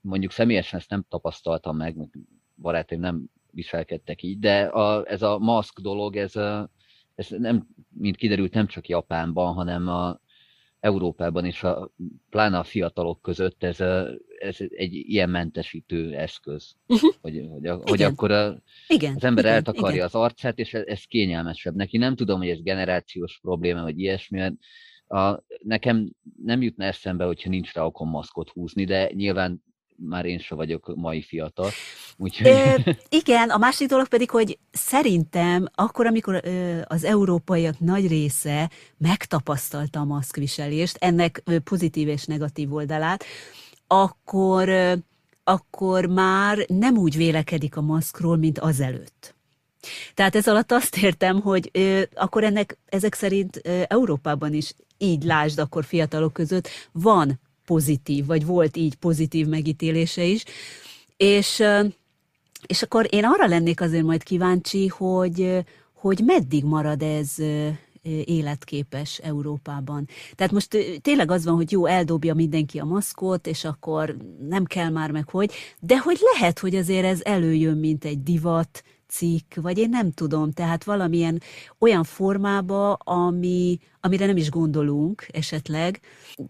mondjuk személyesen ezt nem tapasztaltam meg, meg barátaim nem viselkedtek így, de a, ez a maszk dolog, ez, a, ez nem, mint kiderült, nem csak Japánban, hanem a Európában és a, pláne a fiatalok között ez, a, ez egy ilyen mentesítő eszköz, uh-huh. hogy, hogy, a, hogy akkor a, igen, az ember igen, eltakarja igen. az arcát, és ez, ez kényelmesebb. Neki nem tudom, hogy ez generációs probléma, vagy ilyesmi, mert a, nekem nem jutna eszembe, hogyha nincs rá okon maszkot húzni, de nyilván már én sem vagyok mai fiatal. Úgyhogy... É, igen, a másik dolog pedig, hogy szerintem akkor, amikor ö, az európaiak nagy része megtapasztalta a maszkviselést, ennek ö, pozitív és negatív oldalát, akkor, ö, akkor már nem úgy vélekedik a maszkról, mint azelőtt. Tehát ez alatt azt értem, hogy ö, akkor ennek ezek szerint ö, Európában is így lásd akkor fiatalok között van pozitív, vagy volt így pozitív megítélése is. És, és akkor én arra lennék azért majd kíváncsi, hogy, hogy meddig marad ez életképes Európában. Tehát most tényleg az van, hogy jó, eldobja mindenki a maszkot, és akkor nem kell már meg hogy, de hogy lehet, hogy azért ez előjön, mint egy divat, cikk, vagy én nem tudom, tehát valamilyen olyan formába, ami, amire nem is gondolunk esetleg.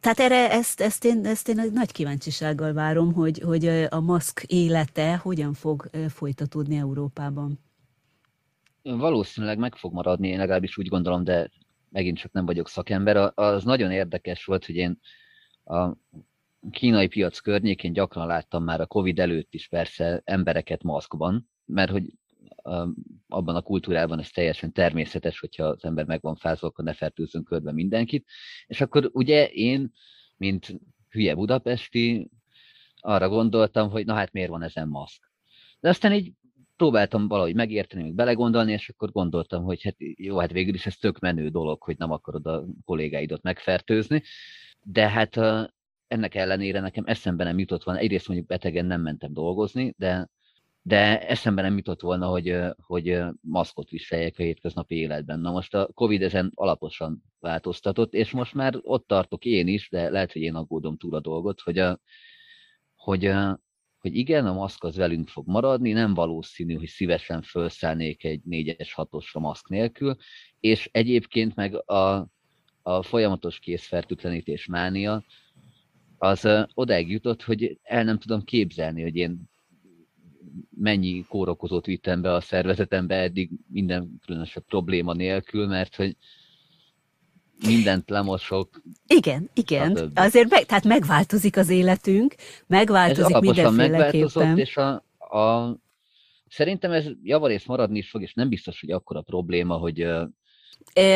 Tehát erre ezt, ezt, én, ezt én nagy kíváncsisággal várom, hogy, hogy a maszk élete hogyan fog folytatódni Európában. Valószínűleg meg fog maradni, én legalábbis úgy gondolom, de megint csak nem vagyok szakember. Az nagyon érdekes volt, hogy én a kínai piac környékén gyakran láttam már a Covid előtt is persze embereket maszkban, mert hogy abban a kultúrában ez teljesen természetes, hogyha az ember meg van fázva, akkor ne fertőzzön körbe mindenkit. És akkor ugye én, mint hülye budapesti, arra gondoltam, hogy na hát miért van ezen maszk. De aztán így próbáltam valahogy megérteni, meg belegondolni, és akkor gondoltam, hogy hát jó, hát végül is ez tök menő dolog, hogy nem akarod a kollégáidat megfertőzni, de hát ennek ellenére nekem eszembe nem jutott volna, egyrészt mondjuk betegen nem mentem dolgozni, de de eszembe nem jutott volna, hogy, hogy maszkot viseljek a hétköznapi életben. Na most a Covid ezen alaposan változtatott, és most már ott tartok én is, de lehet, hogy én aggódom túl a dolgot, hogy, a, hogy, a, hogy igen, a maszk az velünk fog maradni, nem valószínű, hogy szívesen felszállnék egy 4-es 6-osra maszk nélkül, és egyébként meg a, a folyamatos készfertőtlenítés mánia, az odáig jutott, hogy el nem tudom képzelni, hogy én mennyi kórokozót vittem be a szervezetembe eddig minden különösebb probléma nélkül, mert hogy mindent lemosok. Igen, igen. Azért meg, tehát megváltozik az életünk, megváltozik ez mindenféleképpen. és a, a, szerintem ez javarészt maradni is fog, és nem biztos, hogy akkora probléma, hogy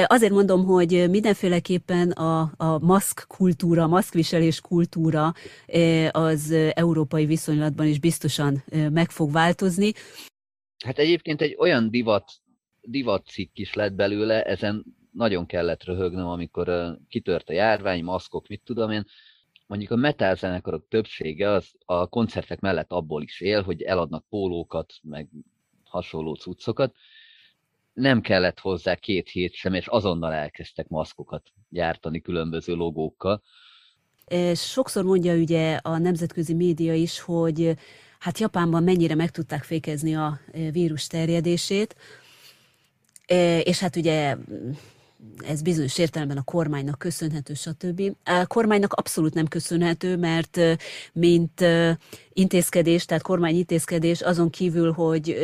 Azért mondom, hogy mindenféleképpen a, a maszk kultúra, maszkviselés kultúra az európai viszonylatban is biztosan meg fog változni. Hát egyébként egy olyan divat, divat cikk is lett belőle, ezen nagyon kellett röhögnöm, amikor kitört a járvány, maszkok, mit tudom én. Mondjuk a metal zenekarok többsége az a koncertek mellett abból is él, hogy eladnak pólókat, meg hasonló cuccokat, nem kellett hozzá két hét sem, és azonnal elkezdtek maszkokat gyártani különböző logókkal. Sokszor mondja ugye a nemzetközi média is, hogy hát Japánban mennyire meg tudták fékezni a vírus terjedését, és hát ugye ez bizonyos értelemben a kormánynak köszönhető, stb. A kormánynak abszolút nem köszönhető, mert mint intézkedés, tehát kormány intézkedés, azon kívül, hogy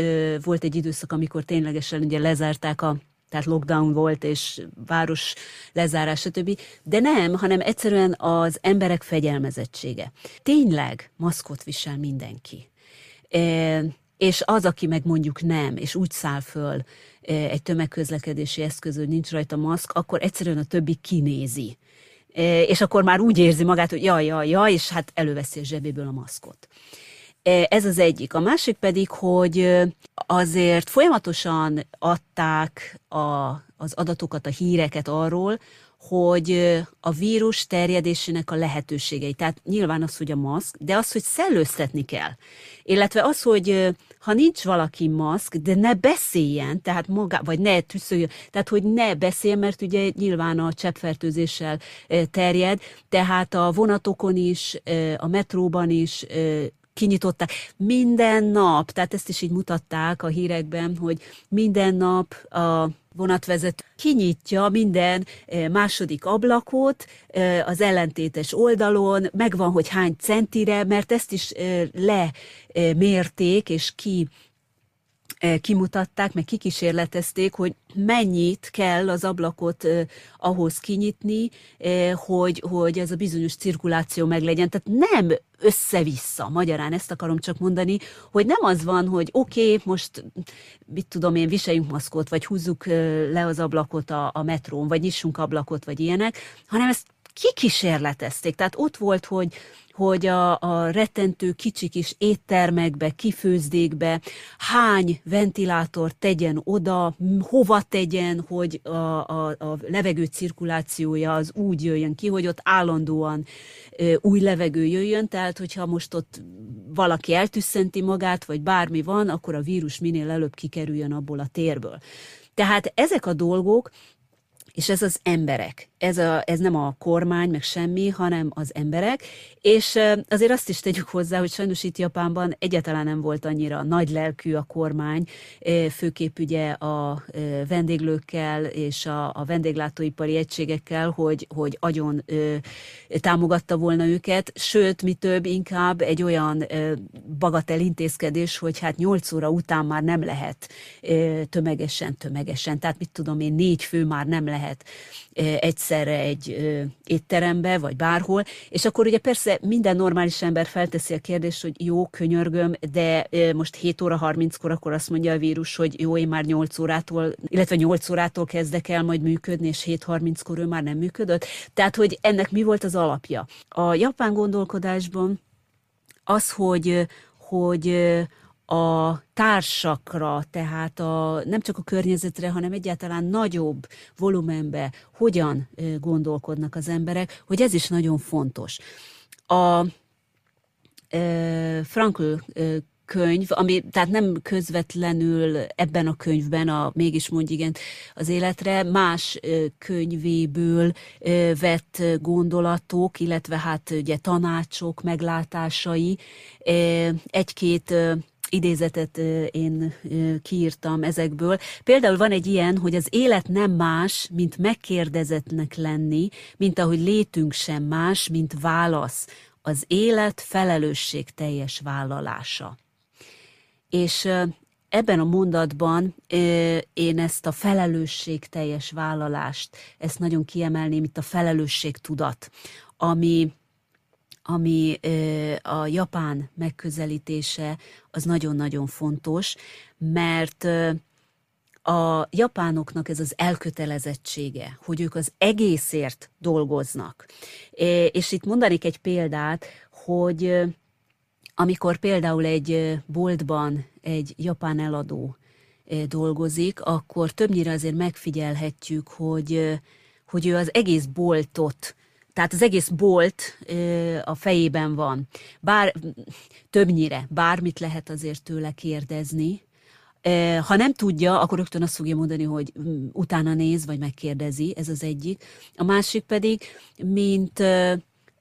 volt egy időszak, amikor ténylegesen ugye lezárták a tehát lockdown volt, és város lezárás, stb. De nem, hanem egyszerűen az emberek fegyelmezettsége. Tényleg maszkot visel mindenki. És az, aki meg mondjuk nem, és úgy száll föl e, egy tömegközlekedési eszköz, hogy nincs rajta maszk, akkor egyszerűen a többi kinézi. E, és akkor már úgy érzi magát, hogy jaj, jaj, jaj, és hát előveszi a zsebéből a maszkot. E, ez az egyik. A másik pedig, hogy azért folyamatosan adták a, az adatokat, a híreket arról, hogy a vírus terjedésének a lehetőségei. Tehát nyilván az, hogy a maszk, de az, hogy szellőztetni kell. Illetve az, hogy ha nincs valaki maszk, de ne beszéljen, tehát maga, vagy ne tüsszöljön, tehát hogy ne beszéljen, mert ugye nyilván a cseppfertőzéssel terjed, tehát a vonatokon is, a metróban is kinyitották. Minden nap, tehát ezt is így mutatták a hírekben, hogy minden nap a vonatvezető kinyitja minden eh, második ablakot eh, az ellentétes oldalon, megvan, hogy hány centire, mert ezt is eh, lemérték, és ki kimutatták, meg kikísérletezték, hogy mennyit kell az ablakot eh, ahhoz kinyitni, eh, hogy, hogy ez a bizonyos cirkuláció meglegyen. Tehát nem össze-vissza, magyarán ezt akarom csak mondani, hogy nem az van, hogy oké, okay, most mit tudom én, viseljünk maszkot, vagy húzzuk le az ablakot a, a metrón, vagy nyissunk ablakot, vagy ilyenek, hanem ezt kikísérletezték. Tehát ott volt, hogy hogy a, a rettentő kicsik is éttermekbe, kifőzdékbe hány ventilátor tegyen oda, hova tegyen, hogy a, a, a levegő cirkulációja az úgy jöjjön ki, hogy ott állandóan új levegő jöjjön, tehát hogyha most ott valaki eltüsszenti magát, vagy bármi van, akkor a vírus minél előbb kikerüljön abból a térből. Tehát ezek a dolgok, és ez az emberek ez, a, ez nem a kormány, meg semmi, hanem az emberek, és azért azt is tegyük hozzá, hogy sajnos itt Japánban egyáltalán nem volt annyira nagy lelkű a kormány, főképp ugye a vendéglőkkel és a, a vendéglátóipari egységekkel, hogy, hogy agyon támogatta volna őket, sőt, mi több, inkább egy olyan bagatel intézkedés, hogy hát 8 óra után már nem lehet tömegesen, tömegesen, tehát mit tudom én, négy fő már nem lehet egyszerre egy ö, étterembe, vagy bárhol, és akkor ugye persze minden normális ember felteszi a kérdést, hogy jó, könyörgöm, de ö, most 7 óra 30-kor akkor azt mondja a vírus, hogy jó, én már 8 órától, illetve 8 órától kezdek el majd működni, és 7.30-kor ő már nem működött. Tehát, hogy ennek mi volt az alapja? A japán gondolkodásban az, hogy, hogy a társakra, tehát a, nem csak a környezetre, hanem egyáltalán nagyobb volumenbe hogyan gondolkodnak az emberek, hogy ez is nagyon fontos. A e, Frankl könyv, ami tehát nem közvetlenül ebben a könyvben, a mégis mondj igen az életre, más könyvéből vett gondolatok, illetve hát ugye tanácsok, meglátásai, egy-két idézetet én kiírtam ezekből. Például van egy ilyen, hogy az élet nem más, mint megkérdezetnek lenni, mint ahogy létünk sem más, mint válasz. Az élet felelősség teljes vállalása. És ebben a mondatban én ezt a felelősség teljes vállalást, ezt nagyon kiemelném, itt a felelősség tudat, ami ami a japán megközelítése, az nagyon-nagyon fontos, mert a japánoknak ez az elkötelezettsége, hogy ők az egészért dolgoznak. És itt mondanék egy példát, hogy amikor például egy boltban egy japán eladó dolgozik, akkor többnyire azért megfigyelhetjük, hogy, hogy ő az egész boltot tehát az egész bolt a fejében van. Bár többnyire bármit lehet azért tőle kérdezni. Ha nem tudja, akkor rögtön azt fogja mondani, hogy mm, utána néz, vagy megkérdezi, ez az egyik. A másik pedig, mint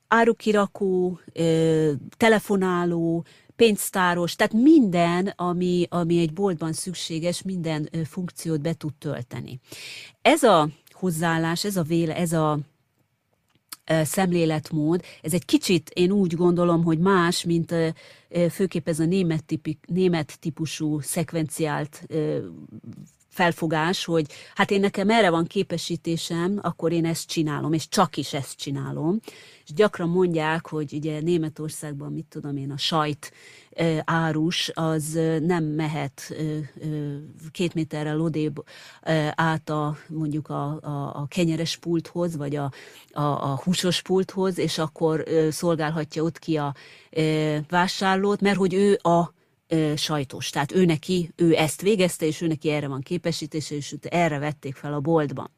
árukirakó, telefonáló, pénztáros, tehát minden, ami, ami egy boltban szükséges, minden funkciót be tud tölteni. Ez a hozzáállás, ez a véle, ez a szemléletmód, ez egy kicsit, én úgy gondolom, hogy más, mint főképp ez a német, tipik, német típusú szekvenciált felfogás, hogy hát én nekem erre van képesítésem, akkor én ezt csinálom, és csak is ezt csinálom. És gyakran mondják, hogy ugye Németországban, mit tudom én, a sajt árus, az nem mehet két méterrel odébb át a, mondjuk a, a, a kenyeres pulthoz, vagy a, a, a húsos pulthoz, és akkor szolgálhatja ott ki a vásárlót, mert hogy ő a sajtos. Tehát ő neki, ő ezt végezte, és ő neki erre van képesítése, és őt erre vették fel a boltban.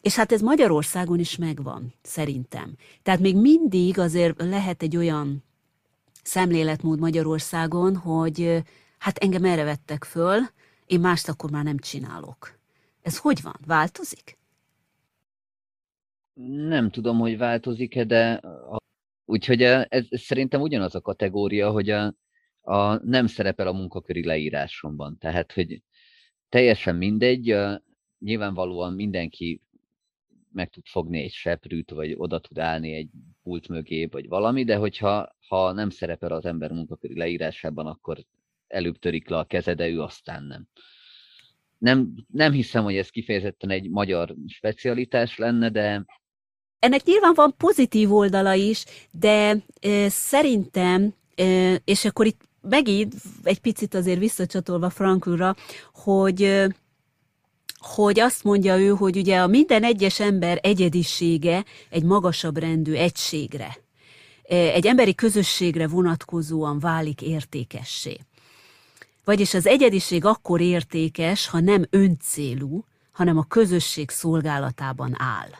És hát ez Magyarországon is megvan, szerintem. Tehát még mindig azért lehet egy olyan szemléletmód Magyarországon, hogy hát engem erre vettek föl, én mást akkor már nem csinálok. Ez hogy van? Változik? Nem tudom, hogy változik-e, de úgyhogy ez, ez szerintem ugyanaz a kategória, hogy a, a, nem szerepel a munkaköri leírásomban. Tehát, hogy teljesen mindegy, nyilvánvalóan mindenki meg tud fogni egy seprűt, vagy oda tud állni egy pult mögé, vagy valami, de hogyha ha nem szerepel az ember munkaköri leírásában, akkor előbb törik le a keze, ő aztán nem. Nem, nem hiszem, hogy ez kifejezetten egy magyar specialitás lenne, de... Ennek nyilván van pozitív oldala is, de e, szerintem, és akkor itt megint egy picit azért visszacsatolva Franklra, hogy hogy azt mondja ő, hogy ugye a minden egyes ember egyedisége egy magasabb rendű egységre, egy emberi közösségre vonatkozóan válik értékessé. Vagyis az egyediség akkor értékes, ha nem öncélú, hanem a közösség szolgálatában áll.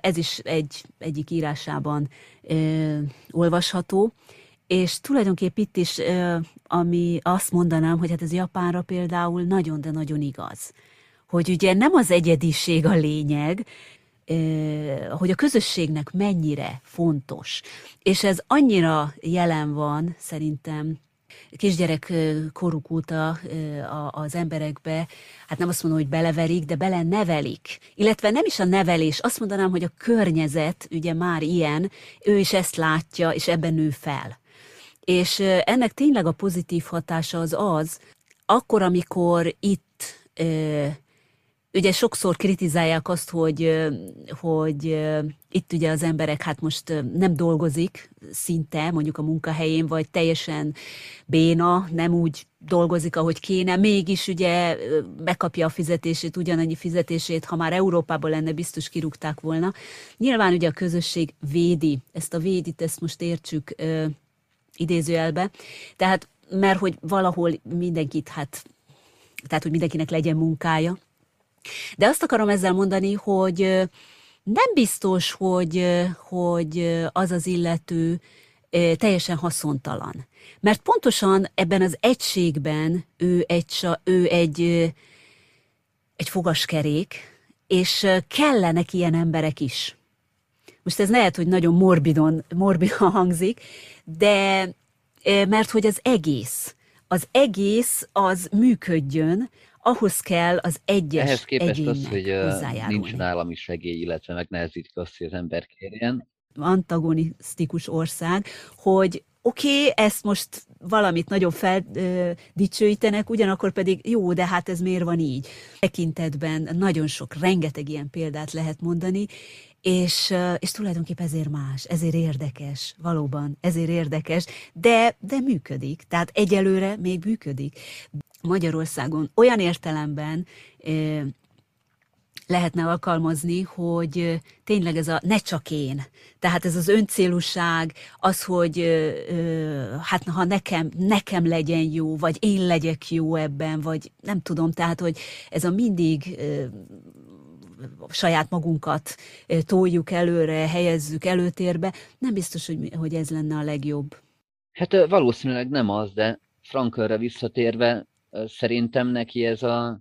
Ez is egy, egyik írásában olvasható. És tulajdonképp itt is, ami azt mondanám, hogy hát ez Japánra például nagyon, de nagyon igaz. Hogy ugye nem az egyediség a lényeg, hogy a közösségnek mennyire fontos. És ez annyira jelen van szerintem kisgyerek koruk óta az emberekbe, hát nem azt mondom, hogy beleverik, de bele nevelik. Illetve nem is a nevelés, azt mondanám, hogy a környezet ugye már ilyen, ő is ezt látja, és ebben nő fel. És ennek tényleg a pozitív hatása az az, akkor, amikor itt ugye sokszor kritizálják azt, hogy, hogy itt ugye az emberek hát most nem dolgozik szinte mondjuk a munkahelyén, vagy teljesen béna, nem úgy dolgozik, ahogy kéne, mégis ugye megkapja a fizetését, ugyanannyi fizetését, ha már Európában lenne, biztos kirúgták volna. Nyilván ugye a közösség védi, ezt a védit, ezt most értsük idézőjelbe. Tehát, mert hogy valahol mindenkit, hát, tehát, hogy mindenkinek legyen munkája. De azt akarom ezzel mondani, hogy nem biztos, hogy, hogy az az illető teljesen haszontalan. Mert pontosan ebben az egységben ő egy, ő egy, egy fogaskerék, és kellenek ilyen emberek is. Most ez lehet, hogy nagyon morbidon, morbidon hangzik, de mert hogy az egész, az egész az működjön, ahhoz kell az egyes Ehhez képest az, hogy nincs állami segély, illetve megnehezítik azt, hogy az ember kérjen. Antagonisztikus ország, hogy oké, okay, ezt most valamit nagyon feldicsőítenek, ugyanakkor pedig jó, de hát ez miért van így? Tekintetben nagyon sok, rengeteg ilyen példát lehet mondani, és, és tulajdonképpen ezért más, ezért érdekes, valóban ezért érdekes, de, de működik, tehát egyelőre még működik. Magyarországon olyan értelemben lehetne alkalmazni, hogy tényleg ez a ne csak én. Tehát ez az öncélúság, az, hogy hát ha nekem, nekem legyen jó, vagy én legyek jó ebben, vagy nem tudom, tehát hogy ez a mindig saját magunkat toljuk előre, helyezzük előtérbe, nem biztos, hogy, hogy ez lenne a legjobb. Hát valószínűleg nem az, de Frankölre visszatérve, szerintem neki ez a,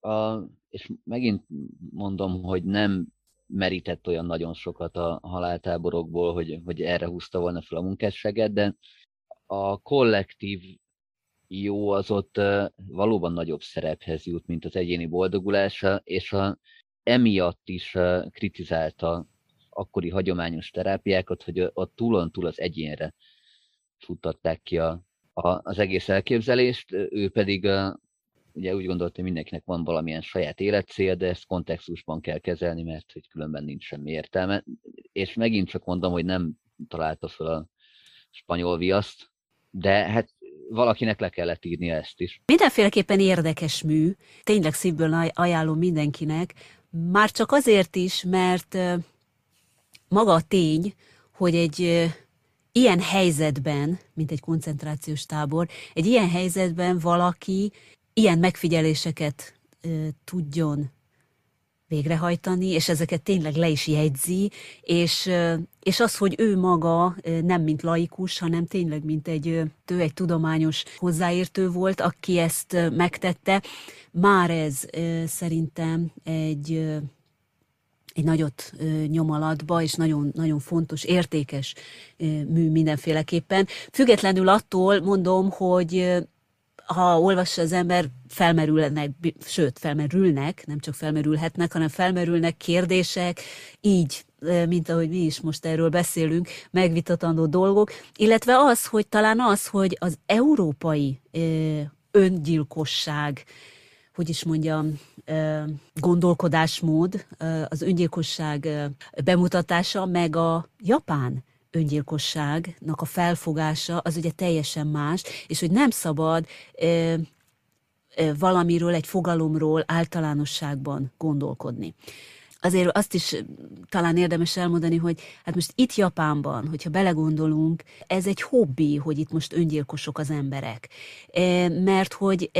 a, és megint mondom, hogy nem merített olyan nagyon sokat a haláltáborokból, hogy, hogy erre húzta volna fel a munkásságet, de a kollektív jó, az ott valóban nagyobb szerephez jut, mint az egyéni boldogulása, és a, emiatt is kritizálta akkori hagyományos terápiákat, hogy a túlon túl az egyénre futtatták ki a, a, az egész elképzelést, ő pedig ugye úgy gondolta, hogy mindenkinek van valamilyen saját életcél, de ezt kontextusban kell kezelni, mert hogy különben nincs semmi értelme. És megint csak mondom, hogy nem találta fel a spanyol viaszt, de hát valakinek le kellett írni ezt is. Mindenféleképpen érdekes mű, tényleg szívből ajánlom mindenkinek, már csak azért is, mert maga a tény, hogy egy ilyen helyzetben, mint egy koncentrációs tábor, egy ilyen helyzetben valaki ilyen megfigyeléseket tudjon végrehajtani, és ezeket tényleg le is jegyzi, és, és az, hogy ő maga nem mint laikus, hanem tényleg mint egy, ő egy tudományos hozzáértő volt, aki ezt megtette, már ez szerintem egy egy nagyot nyom alatba, és nagyon, nagyon fontos, értékes mű mindenféleképpen. Függetlenül attól mondom, hogy ha olvassa az ember, felmerülnek, sőt, felmerülnek, nem csak felmerülhetnek, hanem felmerülnek kérdések, így, mint ahogy mi is most erről beszélünk, megvitatandó dolgok, illetve az, hogy talán az, hogy az európai öngyilkosság, hogy is mondjam, gondolkodásmód, az öngyilkosság bemutatása, meg a japán öngyilkosságnak a felfogása az ugye teljesen más, és hogy nem szabad valamiről, egy fogalomról általánosságban gondolkodni azért azt is talán érdemes elmondani, hogy hát most itt Japánban, hogyha belegondolunk, ez egy hobbi, hogy itt most öngyilkosok az emberek. Mert hogy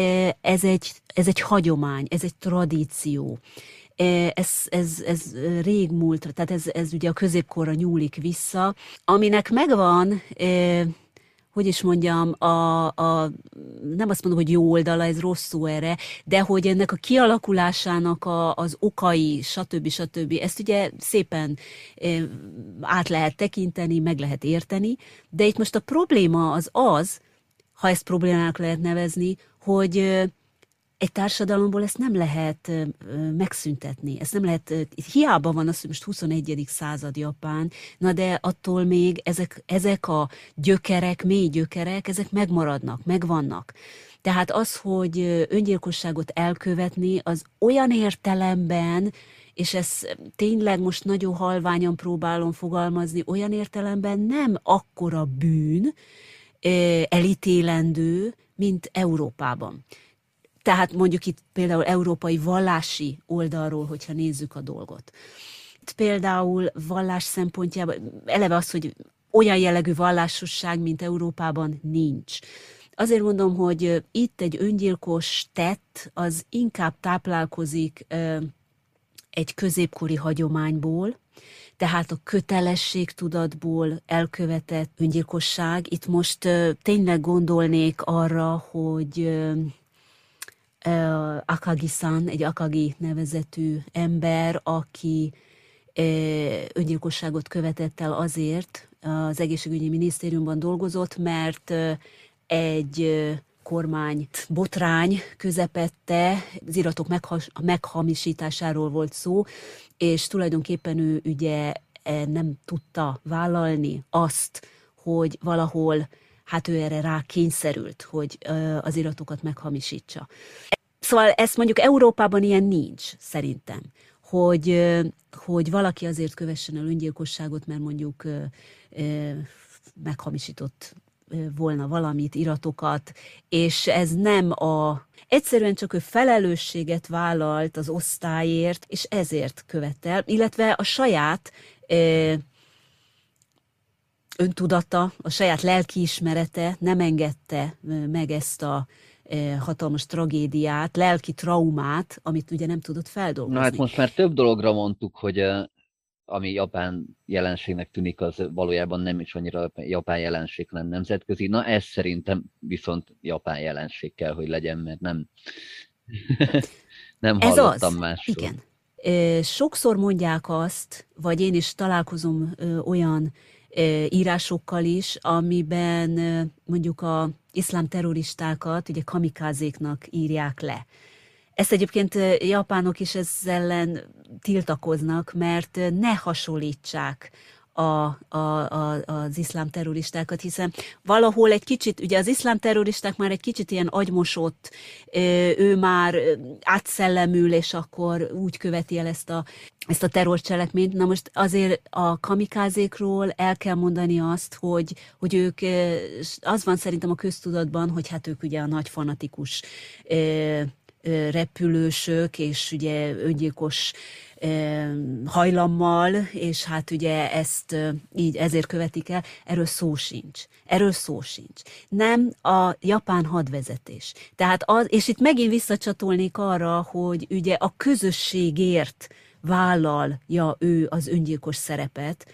ez egy, ez egy hagyomány, ez egy tradíció. E, ez, ez, ez régmúlt, tehát ez, ez ugye a középkorra nyúlik vissza, aminek megvan hogy is mondjam, a, a, nem azt mondom, hogy jó oldala, ez rossz szó erre, de hogy ennek a kialakulásának a, az okai, stb. stb. Ezt ugye szépen e, át lehet tekinteni, meg lehet érteni, de itt most a probléma az az, ha ezt problémának lehet nevezni, hogy egy társadalomból ezt nem lehet megszüntetni, ezt nem lehet, hiába van az, hogy most 21. század Japán, na de attól még ezek, ezek a gyökerek, mély gyökerek, ezek megmaradnak, megvannak. Tehát az, hogy öngyilkosságot elkövetni, az olyan értelemben, és ez tényleg most nagyon halványan próbálom fogalmazni, olyan értelemben nem akkora bűn, elítélendő, mint Európában. Tehát mondjuk itt például európai vallási oldalról, hogyha nézzük a dolgot. Itt például vallás szempontjában, eleve az, hogy olyan jellegű vallásosság, mint Európában nincs. Azért mondom, hogy itt egy öngyilkos tett, az inkább táplálkozik egy középkori hagyományból, tehát a kötelességtudatból elkövetett öngyilkosság. Itt most tényleg gondolnék arra, hogy Akagi-san, egy Akagi nevezetű ember, aki öngyilkosságot követett el azért, az egészségügyi minisztériumban dolgozott, mert egy kormány botrány közepette, az iratok meghamisításáról volt szó, és tulajdonképpen ő ugye e, nem tudta vállalni azt, hogy valahol hát ő erre rá kényszerült, hogy az iratokat meghamisítsa. Szóval ezt mondjuk Európában ilyen nincs, szerintem, hogy, hogy valaki azért kövessen el öngyilkosságot, mert mondjuk meghamisított volna valamit, iratokat, és ez nem a... Egyszerűen csak ő felelősséget vállalt az osztályért, és ezért követel, illetve a saját öntudata, a saját lelkiismerete nem engedte meg ezt a hatalmas tragédiát, lelki traumát, amit ugye nem tudott feldolgozni. Na hát most már több dologra mondtuk, hogy ami japán jelenségnek tűnik, az valójában nem is annyira japán jelenség, hanem nemzetközi. Na ez szerintem viszont japán jelenség kell, hogy legyen, mert nem, nem ez hallottam az. másról. Igen. Sokszor mondják azt, vagy én is találkozom olyan írásokkal is, amiben mondjuk a iszlám terroristákat ugye kamikázéknak írják le. Ezt egyébként japánok is ezzel ellen tiltakoznak, mert ne hasonlítsák a, a, a, az iszlám terroristákat, hiszen valahol egy kicsit, ugye az iszlám terroristák már egy kicsit ilyen agymosott, ő már átszellemül, és akkor úgy követi el ezt a, ezt a terrorcselekményt. Na most azért a kamikázékról el kell mondani azt, hogy, hogy ők, az van szerintem a köztudatban, hogy hát ők ugye a nagy fanatikus repülősök, és ugye öngyilkos hajlammal, és hát ugye ezt így ezért követik el, erről szó sincs. Erről szó sincs. Nem a japán hadvezetés. Tehát az, és itt megint visszacsatolnék arra, hogy ugye a közösségért vállalja ő az öngyilkos szerepet.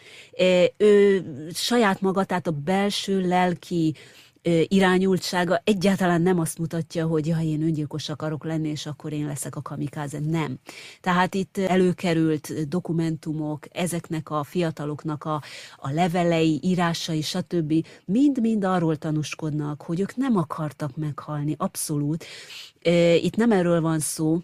Ő saját maga, tehát a belső lelki irányultsága egyáltalán nem azt mutatja, hogy ja, én öngyilkos akarok lenni, és akkor én leszek a kamikáze. Nem. Tehát itt előkerült dokumentumok, ezeknek a fiataloknak a, a levelei, írásai, stb. mind-mind arról tanúskodnak, hogy ők nem akartak meghalni, abszolút. Itt nem erről van szó,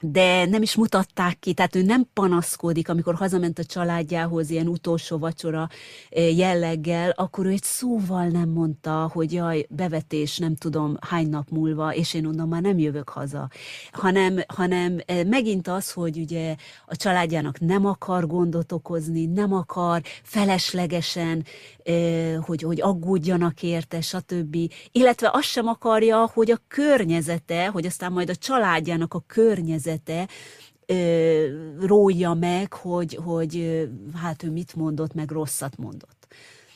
de nem is mutatták ki, tehát ő nem panaszkodik, amikor hazament a családjához ilyen utolsó vacsora eh, jelleggel, akkor ő egy szóval nem mondta, hogy jaj, bevetés nem tudom hány nap múlva, és én onnan már nem jövök haza, hanem, hanem eh, megint az, hogy ugye a családjának nem akar gondot okozni, nem akar feleslegesen, eh, hogy, hogy aggódjanak érte, stb. Illetve azt sem akarja, hogy a környezete, hogy aztán majd a családjának a környezete, helyzete rója meg, hogy, hogy hát ő mit mondott, meg rosszat mondott.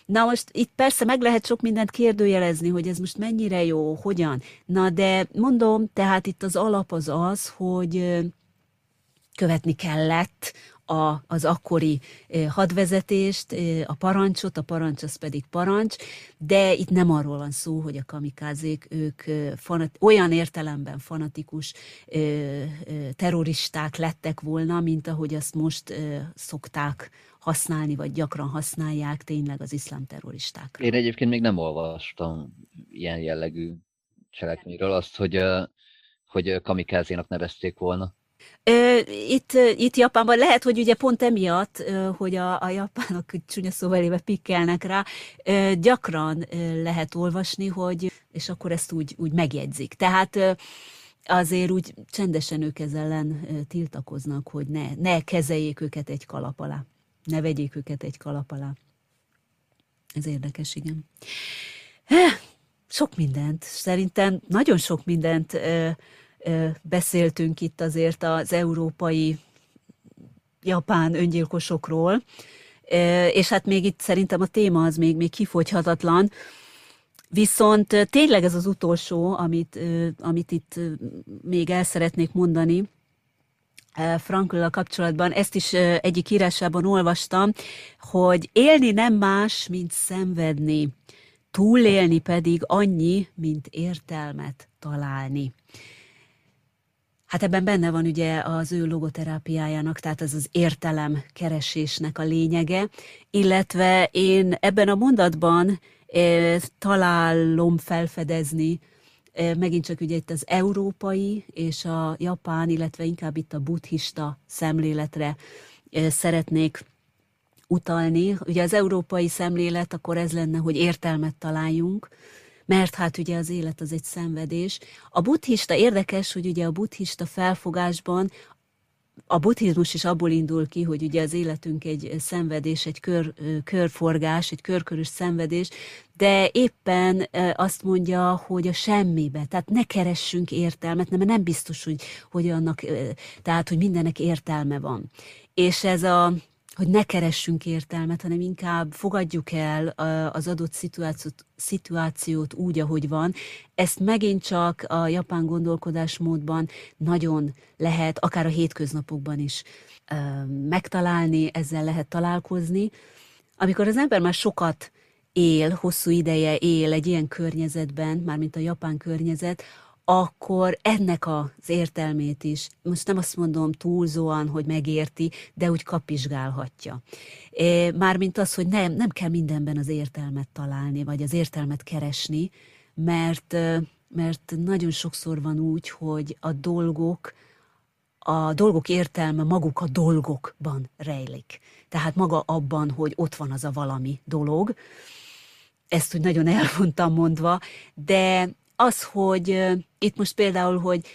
Na most itt persze meg lehet sok mindent kérdőjelezni, hogy ez most mennyire jó, hogyan. Na de mondom, tehát itt az alap az az, hogy követni kellett a, az akkori hadvezetést, a parancsot, a parancs az pedig parancs, de itt nem arról van szó, hogy a kamikázék, ők fanat, olyan értelemben fanatikus terroristák lettek volna, mint ahogy azt most szokták használni, vagy gyakran használják tényleg az iszlám terroristák. Én egyébként még nem olvastam ilyen jellegű cselekményről azt, hogy, hogy kamikázénak nevezték volna. Itt, itt Japánban lehet, hogy ugye pont emiatt, hogy a, a japánok csúnya szóval éve pikkelnek rá, gyakran lehet olvasni, hogy, és akkor ezt úgy, úgy megjegyzik. Tehát azért úgy csendesen ők ezzel ellen tiltakoznak, hogy ne, ne kezeljék őket egy kalap alá. Ne vegyék őket egy kalap alá. Ez érdekes, igen. Sok mindent, szerintem nagyon sok mindent beszéltünk itt azért az európai japán öngyilkosokról, és hát még itt szerintem a téma az még, még kifogyhatatlan, Viszont tényleg ez az utolsó, amit, amit itt még el szeretnék mondani, Frankl kapcsolatban, ezt is egyik írásában olvastam, hogy élni nem más, mint szenvedni, túlélni pedig annyi, mint értelmet találni. Hát ebben benne van ugye az ő logoterápiájának, tehát ez az értelem keresésnek a lényege, illetve én ebben a mondatban e, találom felfedezni, e, megint csak ugye itt az európai és a japán, illetve inkább itt a buddhista szemléletre e, szeretnék utalni. Ugye az európai szemlélet akkor ez lenne, hogy értelmet találjunk, mert hát ugye az élet az egy szenvedés. A buddhista érdekes, hogy ugye a buddhista felfogásban a buddhizmus is abból indul ki, hogy ugye az életünk egy szenvedés, egy kör, körforgás, egy körkörös szenvedés, de éppen azt mondja, hogy a semmibe, tehát ne keressünk értelmet, mert nem biztos, hogy, hogy annak, tehát, hogy mindennek értelme van. És ez a, hogy ne keressünk értelmet, hanem inkább fogadjuk el az adott szituációt, szituációt úgy, ahogy van. Ezt megint csak a japán gondolkodásmódban nagyon lehet, akár a hétköznapokban is megtalálni, ezzel lehet találkozni. Amikor az ember már sokat él, hosszú ideje él egy ilyen környezetben, mármint a japán környezet, akkor ennek az értelmét is, most nem azt mondom túlzóan, hogy megérti, de úgy kapizsgálhatja. Mármint az, hogy nem, nem kell mindenben az értelmet találni, vagy az értelmet keresni, mert, mert nagyon sokszor van úgy, hogy a dolgok, a dolgok értelme maguk a dolgokban rejlik. Tehát maga abban, hogy ott van az a valami dolog. Ezt úgy nagyon elvontam mondva, de az, hogy itt most például, hogy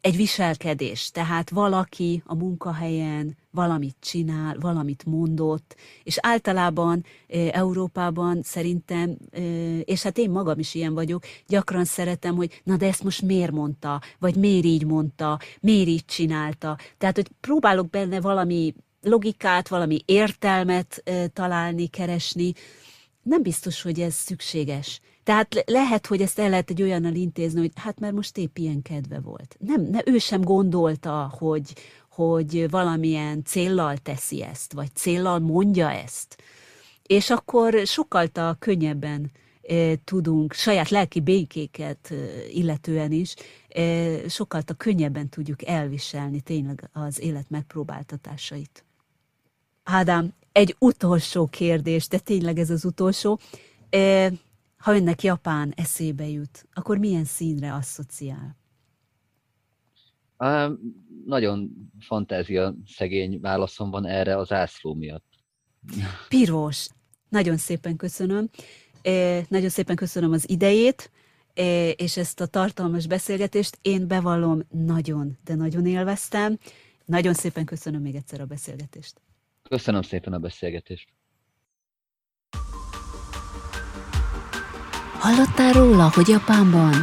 egy viselkedés, tehát valaki a munkahelyen valamit csinál, valamit mondott, és általában Európában szerintem, és hát én magam is ilyen vagyok, gyakran szeretem, hogy na de ezt most miért mondta, vagy miért így mondta, miért így csinálta. Tehát, hogy próbálok benne valami logikát, valami értelmet találni, keresni, nem biztos, hogy ez szükséges. Tehát lehet, hogy ezt el lehet egy olyannal intézni, hogy hát mert most épp ilyen kedve volt. Nem, ne, ő sem gondolta, hogy, hogy valamilyen céllal teszi ezt, vagy céllal mondja ezt. És akkor sokkal könnyebben e, tudunk, saját lelki békéket e, illetően is, e, sokkal könnyebben tudjuk elviselni tényleg az élet megpróbáltatásait. Ádám, egy utolsó kérdés, de tényleg ez az utolsó. Ha önnek Japán eszébe jut, akkor milyen színre asszociál? Nagyon fantázia szegény válaszom van erre az ászló miatt. Piros. Nagyon szépen köszönöm. E, nagyon szépen köszönöm az idejét, e, és ezt a tartalmas beszélgetést. Én bevallom, nagyon, de nagyon élveztem. Nagyon szépen köszönöm még egyszer a beszélgetést. Köszönöm szépen a beszélgetést. Hallottál róla, hogy Japánban?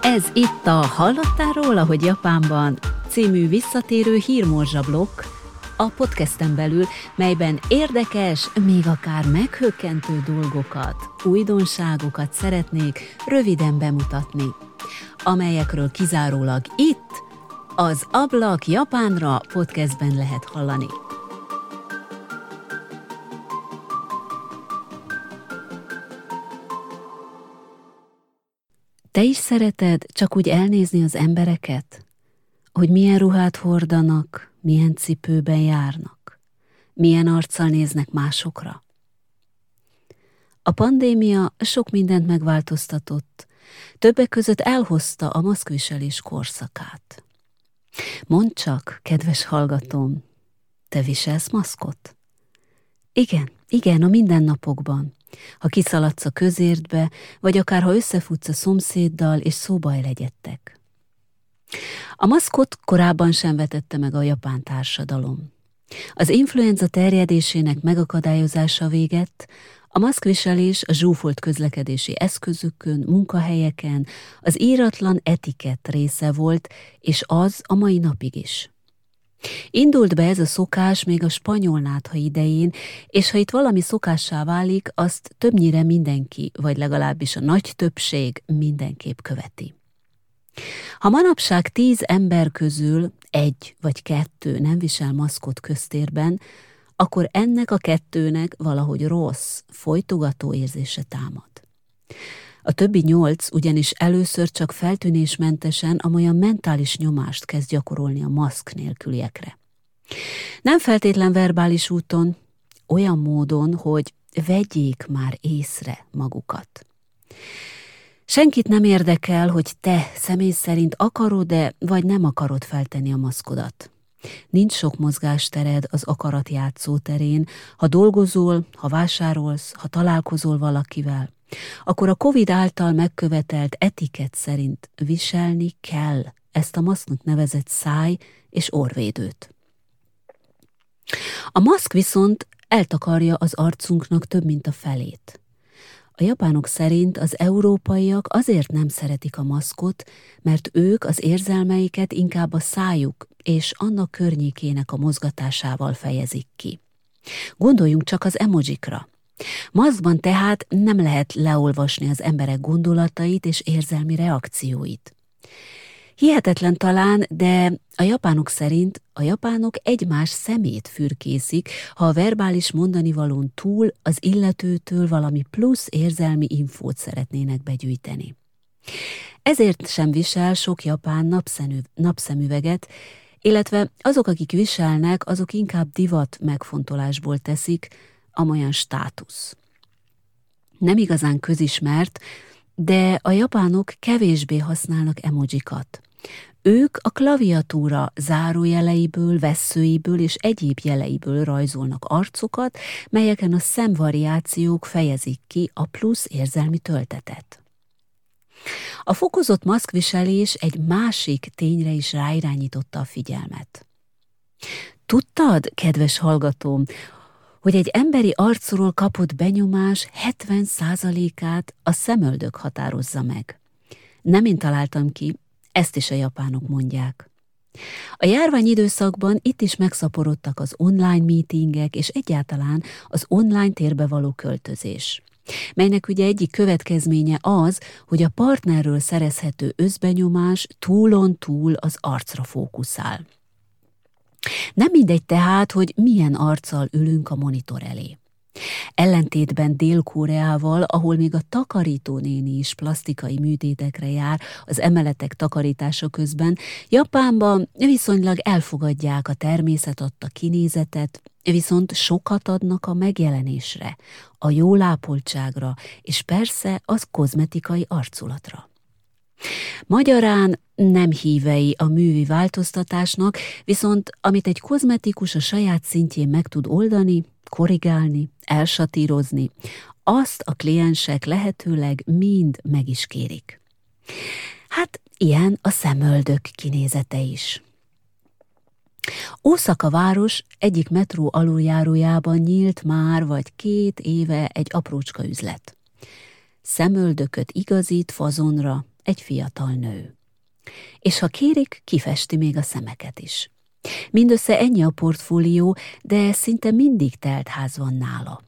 Ez itt a Hallottál róla, hogy Japánban című visszatérő hírmorzsa blokk, a podcasten belül, melyben érdekes, még akár meghökkentő dolgokat, újdonságokat szeretnék röviden bemutatni, amelyekről kizárólag itt, az Ablak Japánra podcastben lehet hallani. Te is szereted csak úgy elnézni az embereket? Hogy milyen ruhát hordanak, milyen cipőben járnak, milyen arccal néznek másokra? A pandémia sok mindent megváltoztatott, többek között elhozta a maszkviselés korszakát. Mondd csak, kedves hallgatóm, te viselsz maszkot? Igen, igen, a mindennapokban. Ha kiszaladsz a közértbe, vagy akár ha összefutsz a szomszéddal, és szóba legyettek. A maszkot korábban sem vetette meg a japán társadalom. Az influenza terjedésének megakadályozása véget, a maszkviselés a zsúfolt közlekedési eszközökön, munkahelyeken az íratlan etikett része volt, és az a mai napig is. Indult be ez a szokás még a spanyol nátha idején, és ha itt valami szokássá válik, azt többnyire mindenki, vagy legalábbis a nagy többség mindenképp követi. Ha manapság tíz ember közül egy vagy kettő nem visel maszkot köztérben, akkor ennek a kettőnek valahogy rossz, folytogató érzése támad. A többi nyolc ugyanis először csak feltűnésmentesen amolyan mentális nyomást kezd gyakorolni a maszk nélküliekre. Nem feltétlen verbális úton, olyan módon, hogy vegyék már észre magukat. Senkit nem érdekel, hogy te személy szerint akarod-e, vagy nem akarod feltenni a maszkodat. Nincs sok mozgástered az akarat játszó terén, ha dolgozol, ha vásárolsz, ha találkozol valakivel, akkor a COVID által megkövetelt etiket szerint viselni kell ezt a maszknak nevezett száj és orvédőt. A maszk viszont eltakarja az arcunknak több mint a felét. A japánok szerint az európaiak azért nem szeretik a maszkot, mert ők az érzelmeiket inkább a szájuk és annak környékének a mozgatásával fejezik ki. Gondoljunk csak az emojikra. Maszkban tehát nem lehet leolvasni az emberek gondolatait és érzelmi reakcióit. Hihetetlen talán, de a japánok szerint a japánok egymás szemét fürkészik, ha a verbális mondani valón túl az illetőtől valami plusz érzelmi infót szeretnének begyűjteni. Ezért sem visel sok japán napszemüveget, illetve azok, akik viselnek, azok inkább divat megfontolásból teszik, amolyan státusz. Nem igazán közismert, de a japánok kevésbé használnak emojikat. Ők a klaviatúra zárójeleiből, vesszőiből és egyéb jeleiből rajzolnak arcokat, melyeken a szemvariációk fejezik ki a plusz érzelmi töltetet. A fokozott maszkviselés egy másik tényre is ráirányította a figyelmet. Tudtad, kedves hallgatóm, hogy egy emberi arcról kapott benyomás 70%-át a szemöldök határozza meg. Nem én találtam ki, ezt is a japánok mondják. A járvány időszakban itt is megszaporodtak az online meetingek és egyáltalán az online térbe való költözés melynek ugye egyik következménye az, hogy a partnerről szerezhető özbenyomás túlon túl az arcra fókuszál. Nem mindegy tehát, hogy milyen arccal ülünk a monitor elé. Ellentétben Dél-Koreával, ahol még a takarítónéni is plastikai műtétekre jár az emeletek takarítása közben, Japánban viszonylag elfogadják a természet adta kinézetet, viszont sokat adnak a megjelenésre, a jólápoltságra, és persze az kozmetikai arculatra. Magyarán nem hívei a művi változtatásnak, viszont amit egy kozmetikus a saját szintjén meg tud oldani, korrigálni, elsatírozni, azt a kliensek lehetőleg mind meg is kérik. Hát ilyen a szemöldök kinézete is. Ószaka város egyik metró aluljárójában nyílt már vagy két éve egy aprócska üzlet. Szemöldököt igazít fazonra egy fiatal nő. És ha kérik, kifesti még a szemeket is. Mindössze ennyi a portfólió, de szinte mindig telt ház van nála.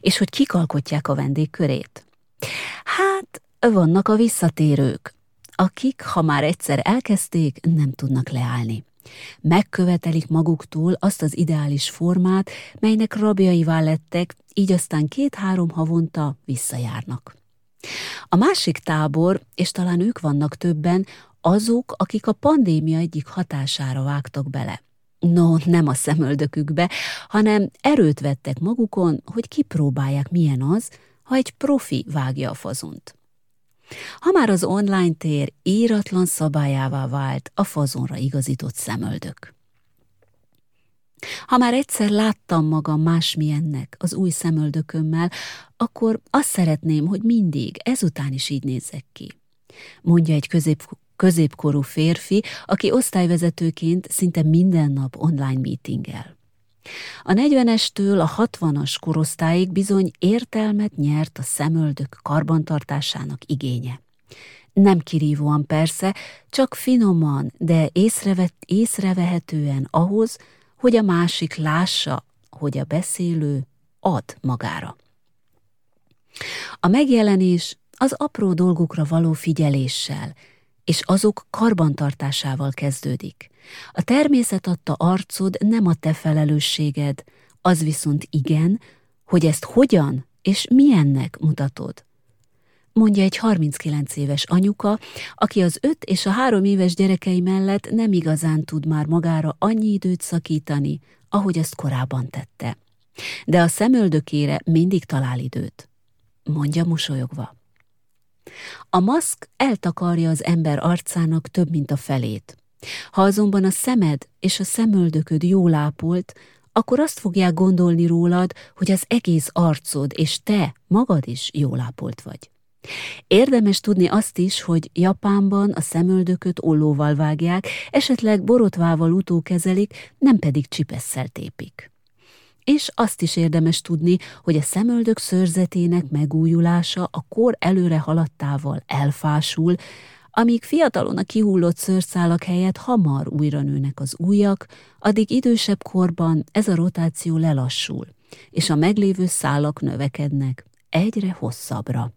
És hogy kikalkotják a vendégkörét? Hát, vannak a visszatérők, akik, ha már egyszer elkezdték, nem tudnak leállni. Megkövetelik maguktól azt az ideális formát, melynek rabjaivá lettek, így aztán két-három havonta visszajárnak. A másik tábor, és talán ők vannak többen, azok, akik a pandémia egyik hatására vágtak bele. No, nem a szemöldökükbe, hanem erőt vettek magukon, hogy kipróbálják, milyen az, ha egy profi vágja a fazont. Ha már az online tér íratlan szabályává vált a fazonra igazított szemöldök. Ha már egyszer láttam magam másmilyennek az új szemöldökömmel, akkor azt szeretném, hogy mindig ezután is így nézzek ki. Mondja egy közép, középkorú férfi, aki osztályvezetőként szinte minden nap online meetingel. A 40-estől a 60-as korosztályig bizony értelmet nyert a szemöldök karbantartásának igénye. Nem kirívóan persze, csak finoman, de észrevet, észrevehetően ahhoz, hogy a másik lássa, hogy a beszélő ad magára. A megjelenés az apró dolgokra való figyeléssel, és azok karbantartásával kezdődik. A természet adta arcod nem a te felelősséged, az viszont igen, hogy ezt hogyan és milyennek mutatod. Mondja egy 39 éves anyuka, aki az öt és a három éves gyerekei mellett nem igazán tud már magára annyi időt szakítani, ahogy ezt korábban tette. De a szemöldökére mindig talál időt. Mondja mosolyogva. A maszk eltakarja az ember arcának több, mint a felét. Ha azonban a szemed és a szemöldököd jól ápolt, akkor azt fogják gondolni rólad, hogy az egész arcod és te magad is jól ápolt vagy. Érdemes tudni azt is, hogy Japánban a szemöldököt ollóval vágják, esetleg borotvával utókezelik, nem pedig csipesszel tépik. És azt is érdemes tudni, hogy a szemöldök szörzetének megújulása a kor előre haladtával elfásul, amíg fiatalon a kihullott szőrszálak helyett hamar újra nőnek az újak, addig idősebb korban ez a rotáció lelassul, és a meglévő szálak növekednek egyre hosszabbra.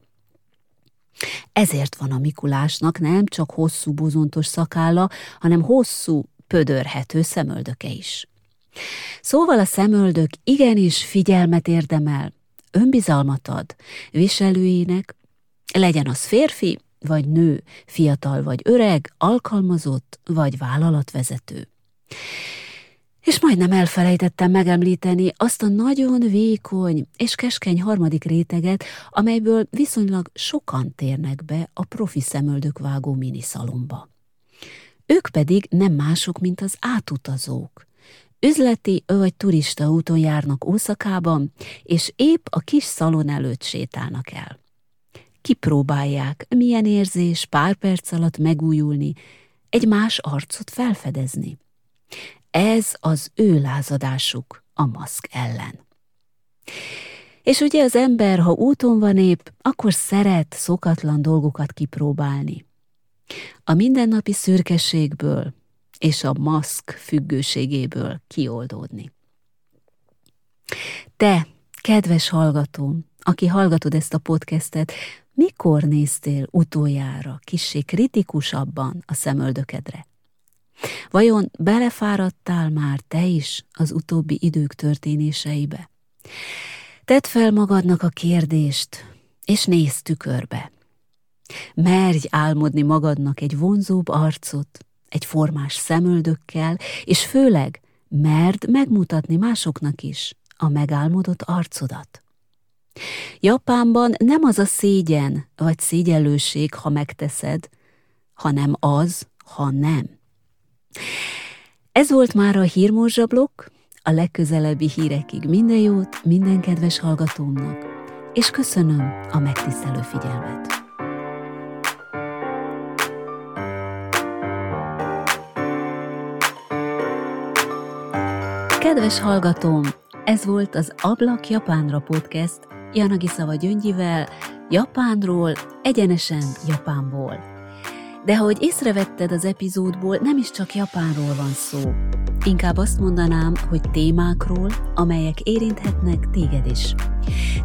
Ezért van a Mikulásnak nem csak hosszú bozontos szakálla, hanem hosszú, pödörhető szemöldöke is. Szóval a szemöldök igenis figyelmet érdemel, önbizalmat ad viselőjének, legyen az férfi vagy nő, fiatal vagy öreg, alkalmazott vagy vállalatvezető. És majdnem elfelejtettem megemlíteni azt a nagyon vékony és keskeny harmadik réteget, amelyből viszonylag sokan térnek be a profi szemöldökvágó miniszalomba. Ők pedig nem mások, mint az átutazók. Üzleti vagy turista úton járnak Ószakában, és épp a kis szalon előtt sétálnak el. Kipróbálják, milyen érzés pár perc alatt megújulni, egy más arcot felfedezni. Ez az ő lázadásuk a maszk ellen. És ugye az ember, ha úton van épp, akkor szeret szokatlan dolgokat kipróbálni. A mindennapi szürkeségből és a maszk függőségéből kioldódni. Te, kedves hallgatóm, aki hallgatod ezt a podcastet, mikor néztél utoljára kissé kritikusabban a szemöldökedre? Vajon belefáradtál már te is az utóbbi idők történéseibe? Tedd fel magadnak a kérdést, és nézz tükörbe. Merj álmodni magadnak egy vonzóbb arcot, egy formás szemöldökkel, és főleg merd megmutatni másoknak is a megálmodott arcodat. Japánban nem az a szégyen vagy szégyellőség, ha megteszed, hanem az, ha nem. Ez volt már a hírmorzsablok, a legközelebbi hírekig minden jót minden kedves hallgatómnak, és köszönöm a megtisztelő figyelmet. Kedves hallgatóm, ez volt az Ablak Japánra podcast Janagi Szava Gyöngyivel, Japánról, egyenesen Japánból. De ahogy észrevetted az epizódból, nem is csak Japánról van szó. Inkább azt mondanám, hogy témákról, amelyek érinthetnek téged is.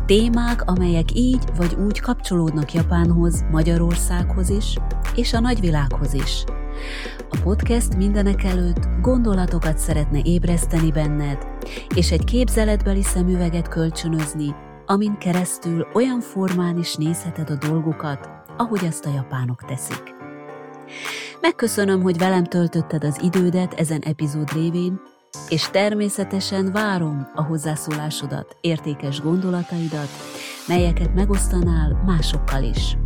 Témák, amelyek így vagy úgy kapcsolódnak Japánhoz, Magyarországhoz is, és a nagyvilághoz is. A podcast mindenek előtt gondolatokat szeretne ébreszteni benned, és egy képzeletbeli szemüveget kölcsönözni, amin keresztül olyan formán is nézheted a dolgokat, ahogy azt a japánok teszik. Megköszönöm, hogy velem töltötted az idődet ezen epizód révén, és természetesen várom a hozzászólásodat, értékes gondolataidat, melyeket megosztanál másokkal is.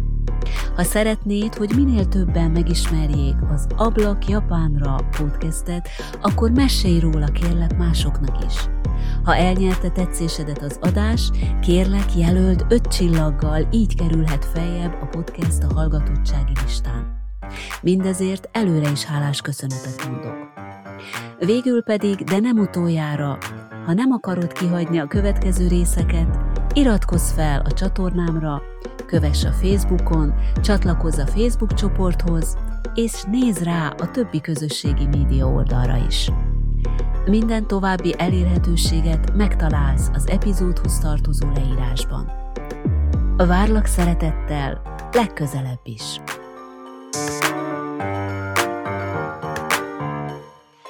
Ha szeretnéd, hogy minél többen megismerjék az Ablak Japánra podcastet, akkor mesélj róla kérlek másoknak is. Ha elnyerte tetszésedet az adás, kérlek jelöld öt csillaggal, így kerülhet feljebb a podcast a hallgatottsági listán. Mindezért előre is hálás köszönetet mondok. Végül pedig, de nem utoljára, ha nem akarod kihagyni a következő részeket, iratkozz fel a csatornámra, kövess a Facebookon, csatlakozz a Facebook csoporthoz, és nézz rá a többi közösségi média oldalra is. Minden további elérhetőséget megtalálsz az epizódhoz tartozó leírásban. Várlak szeretettel legközelebb is! thank you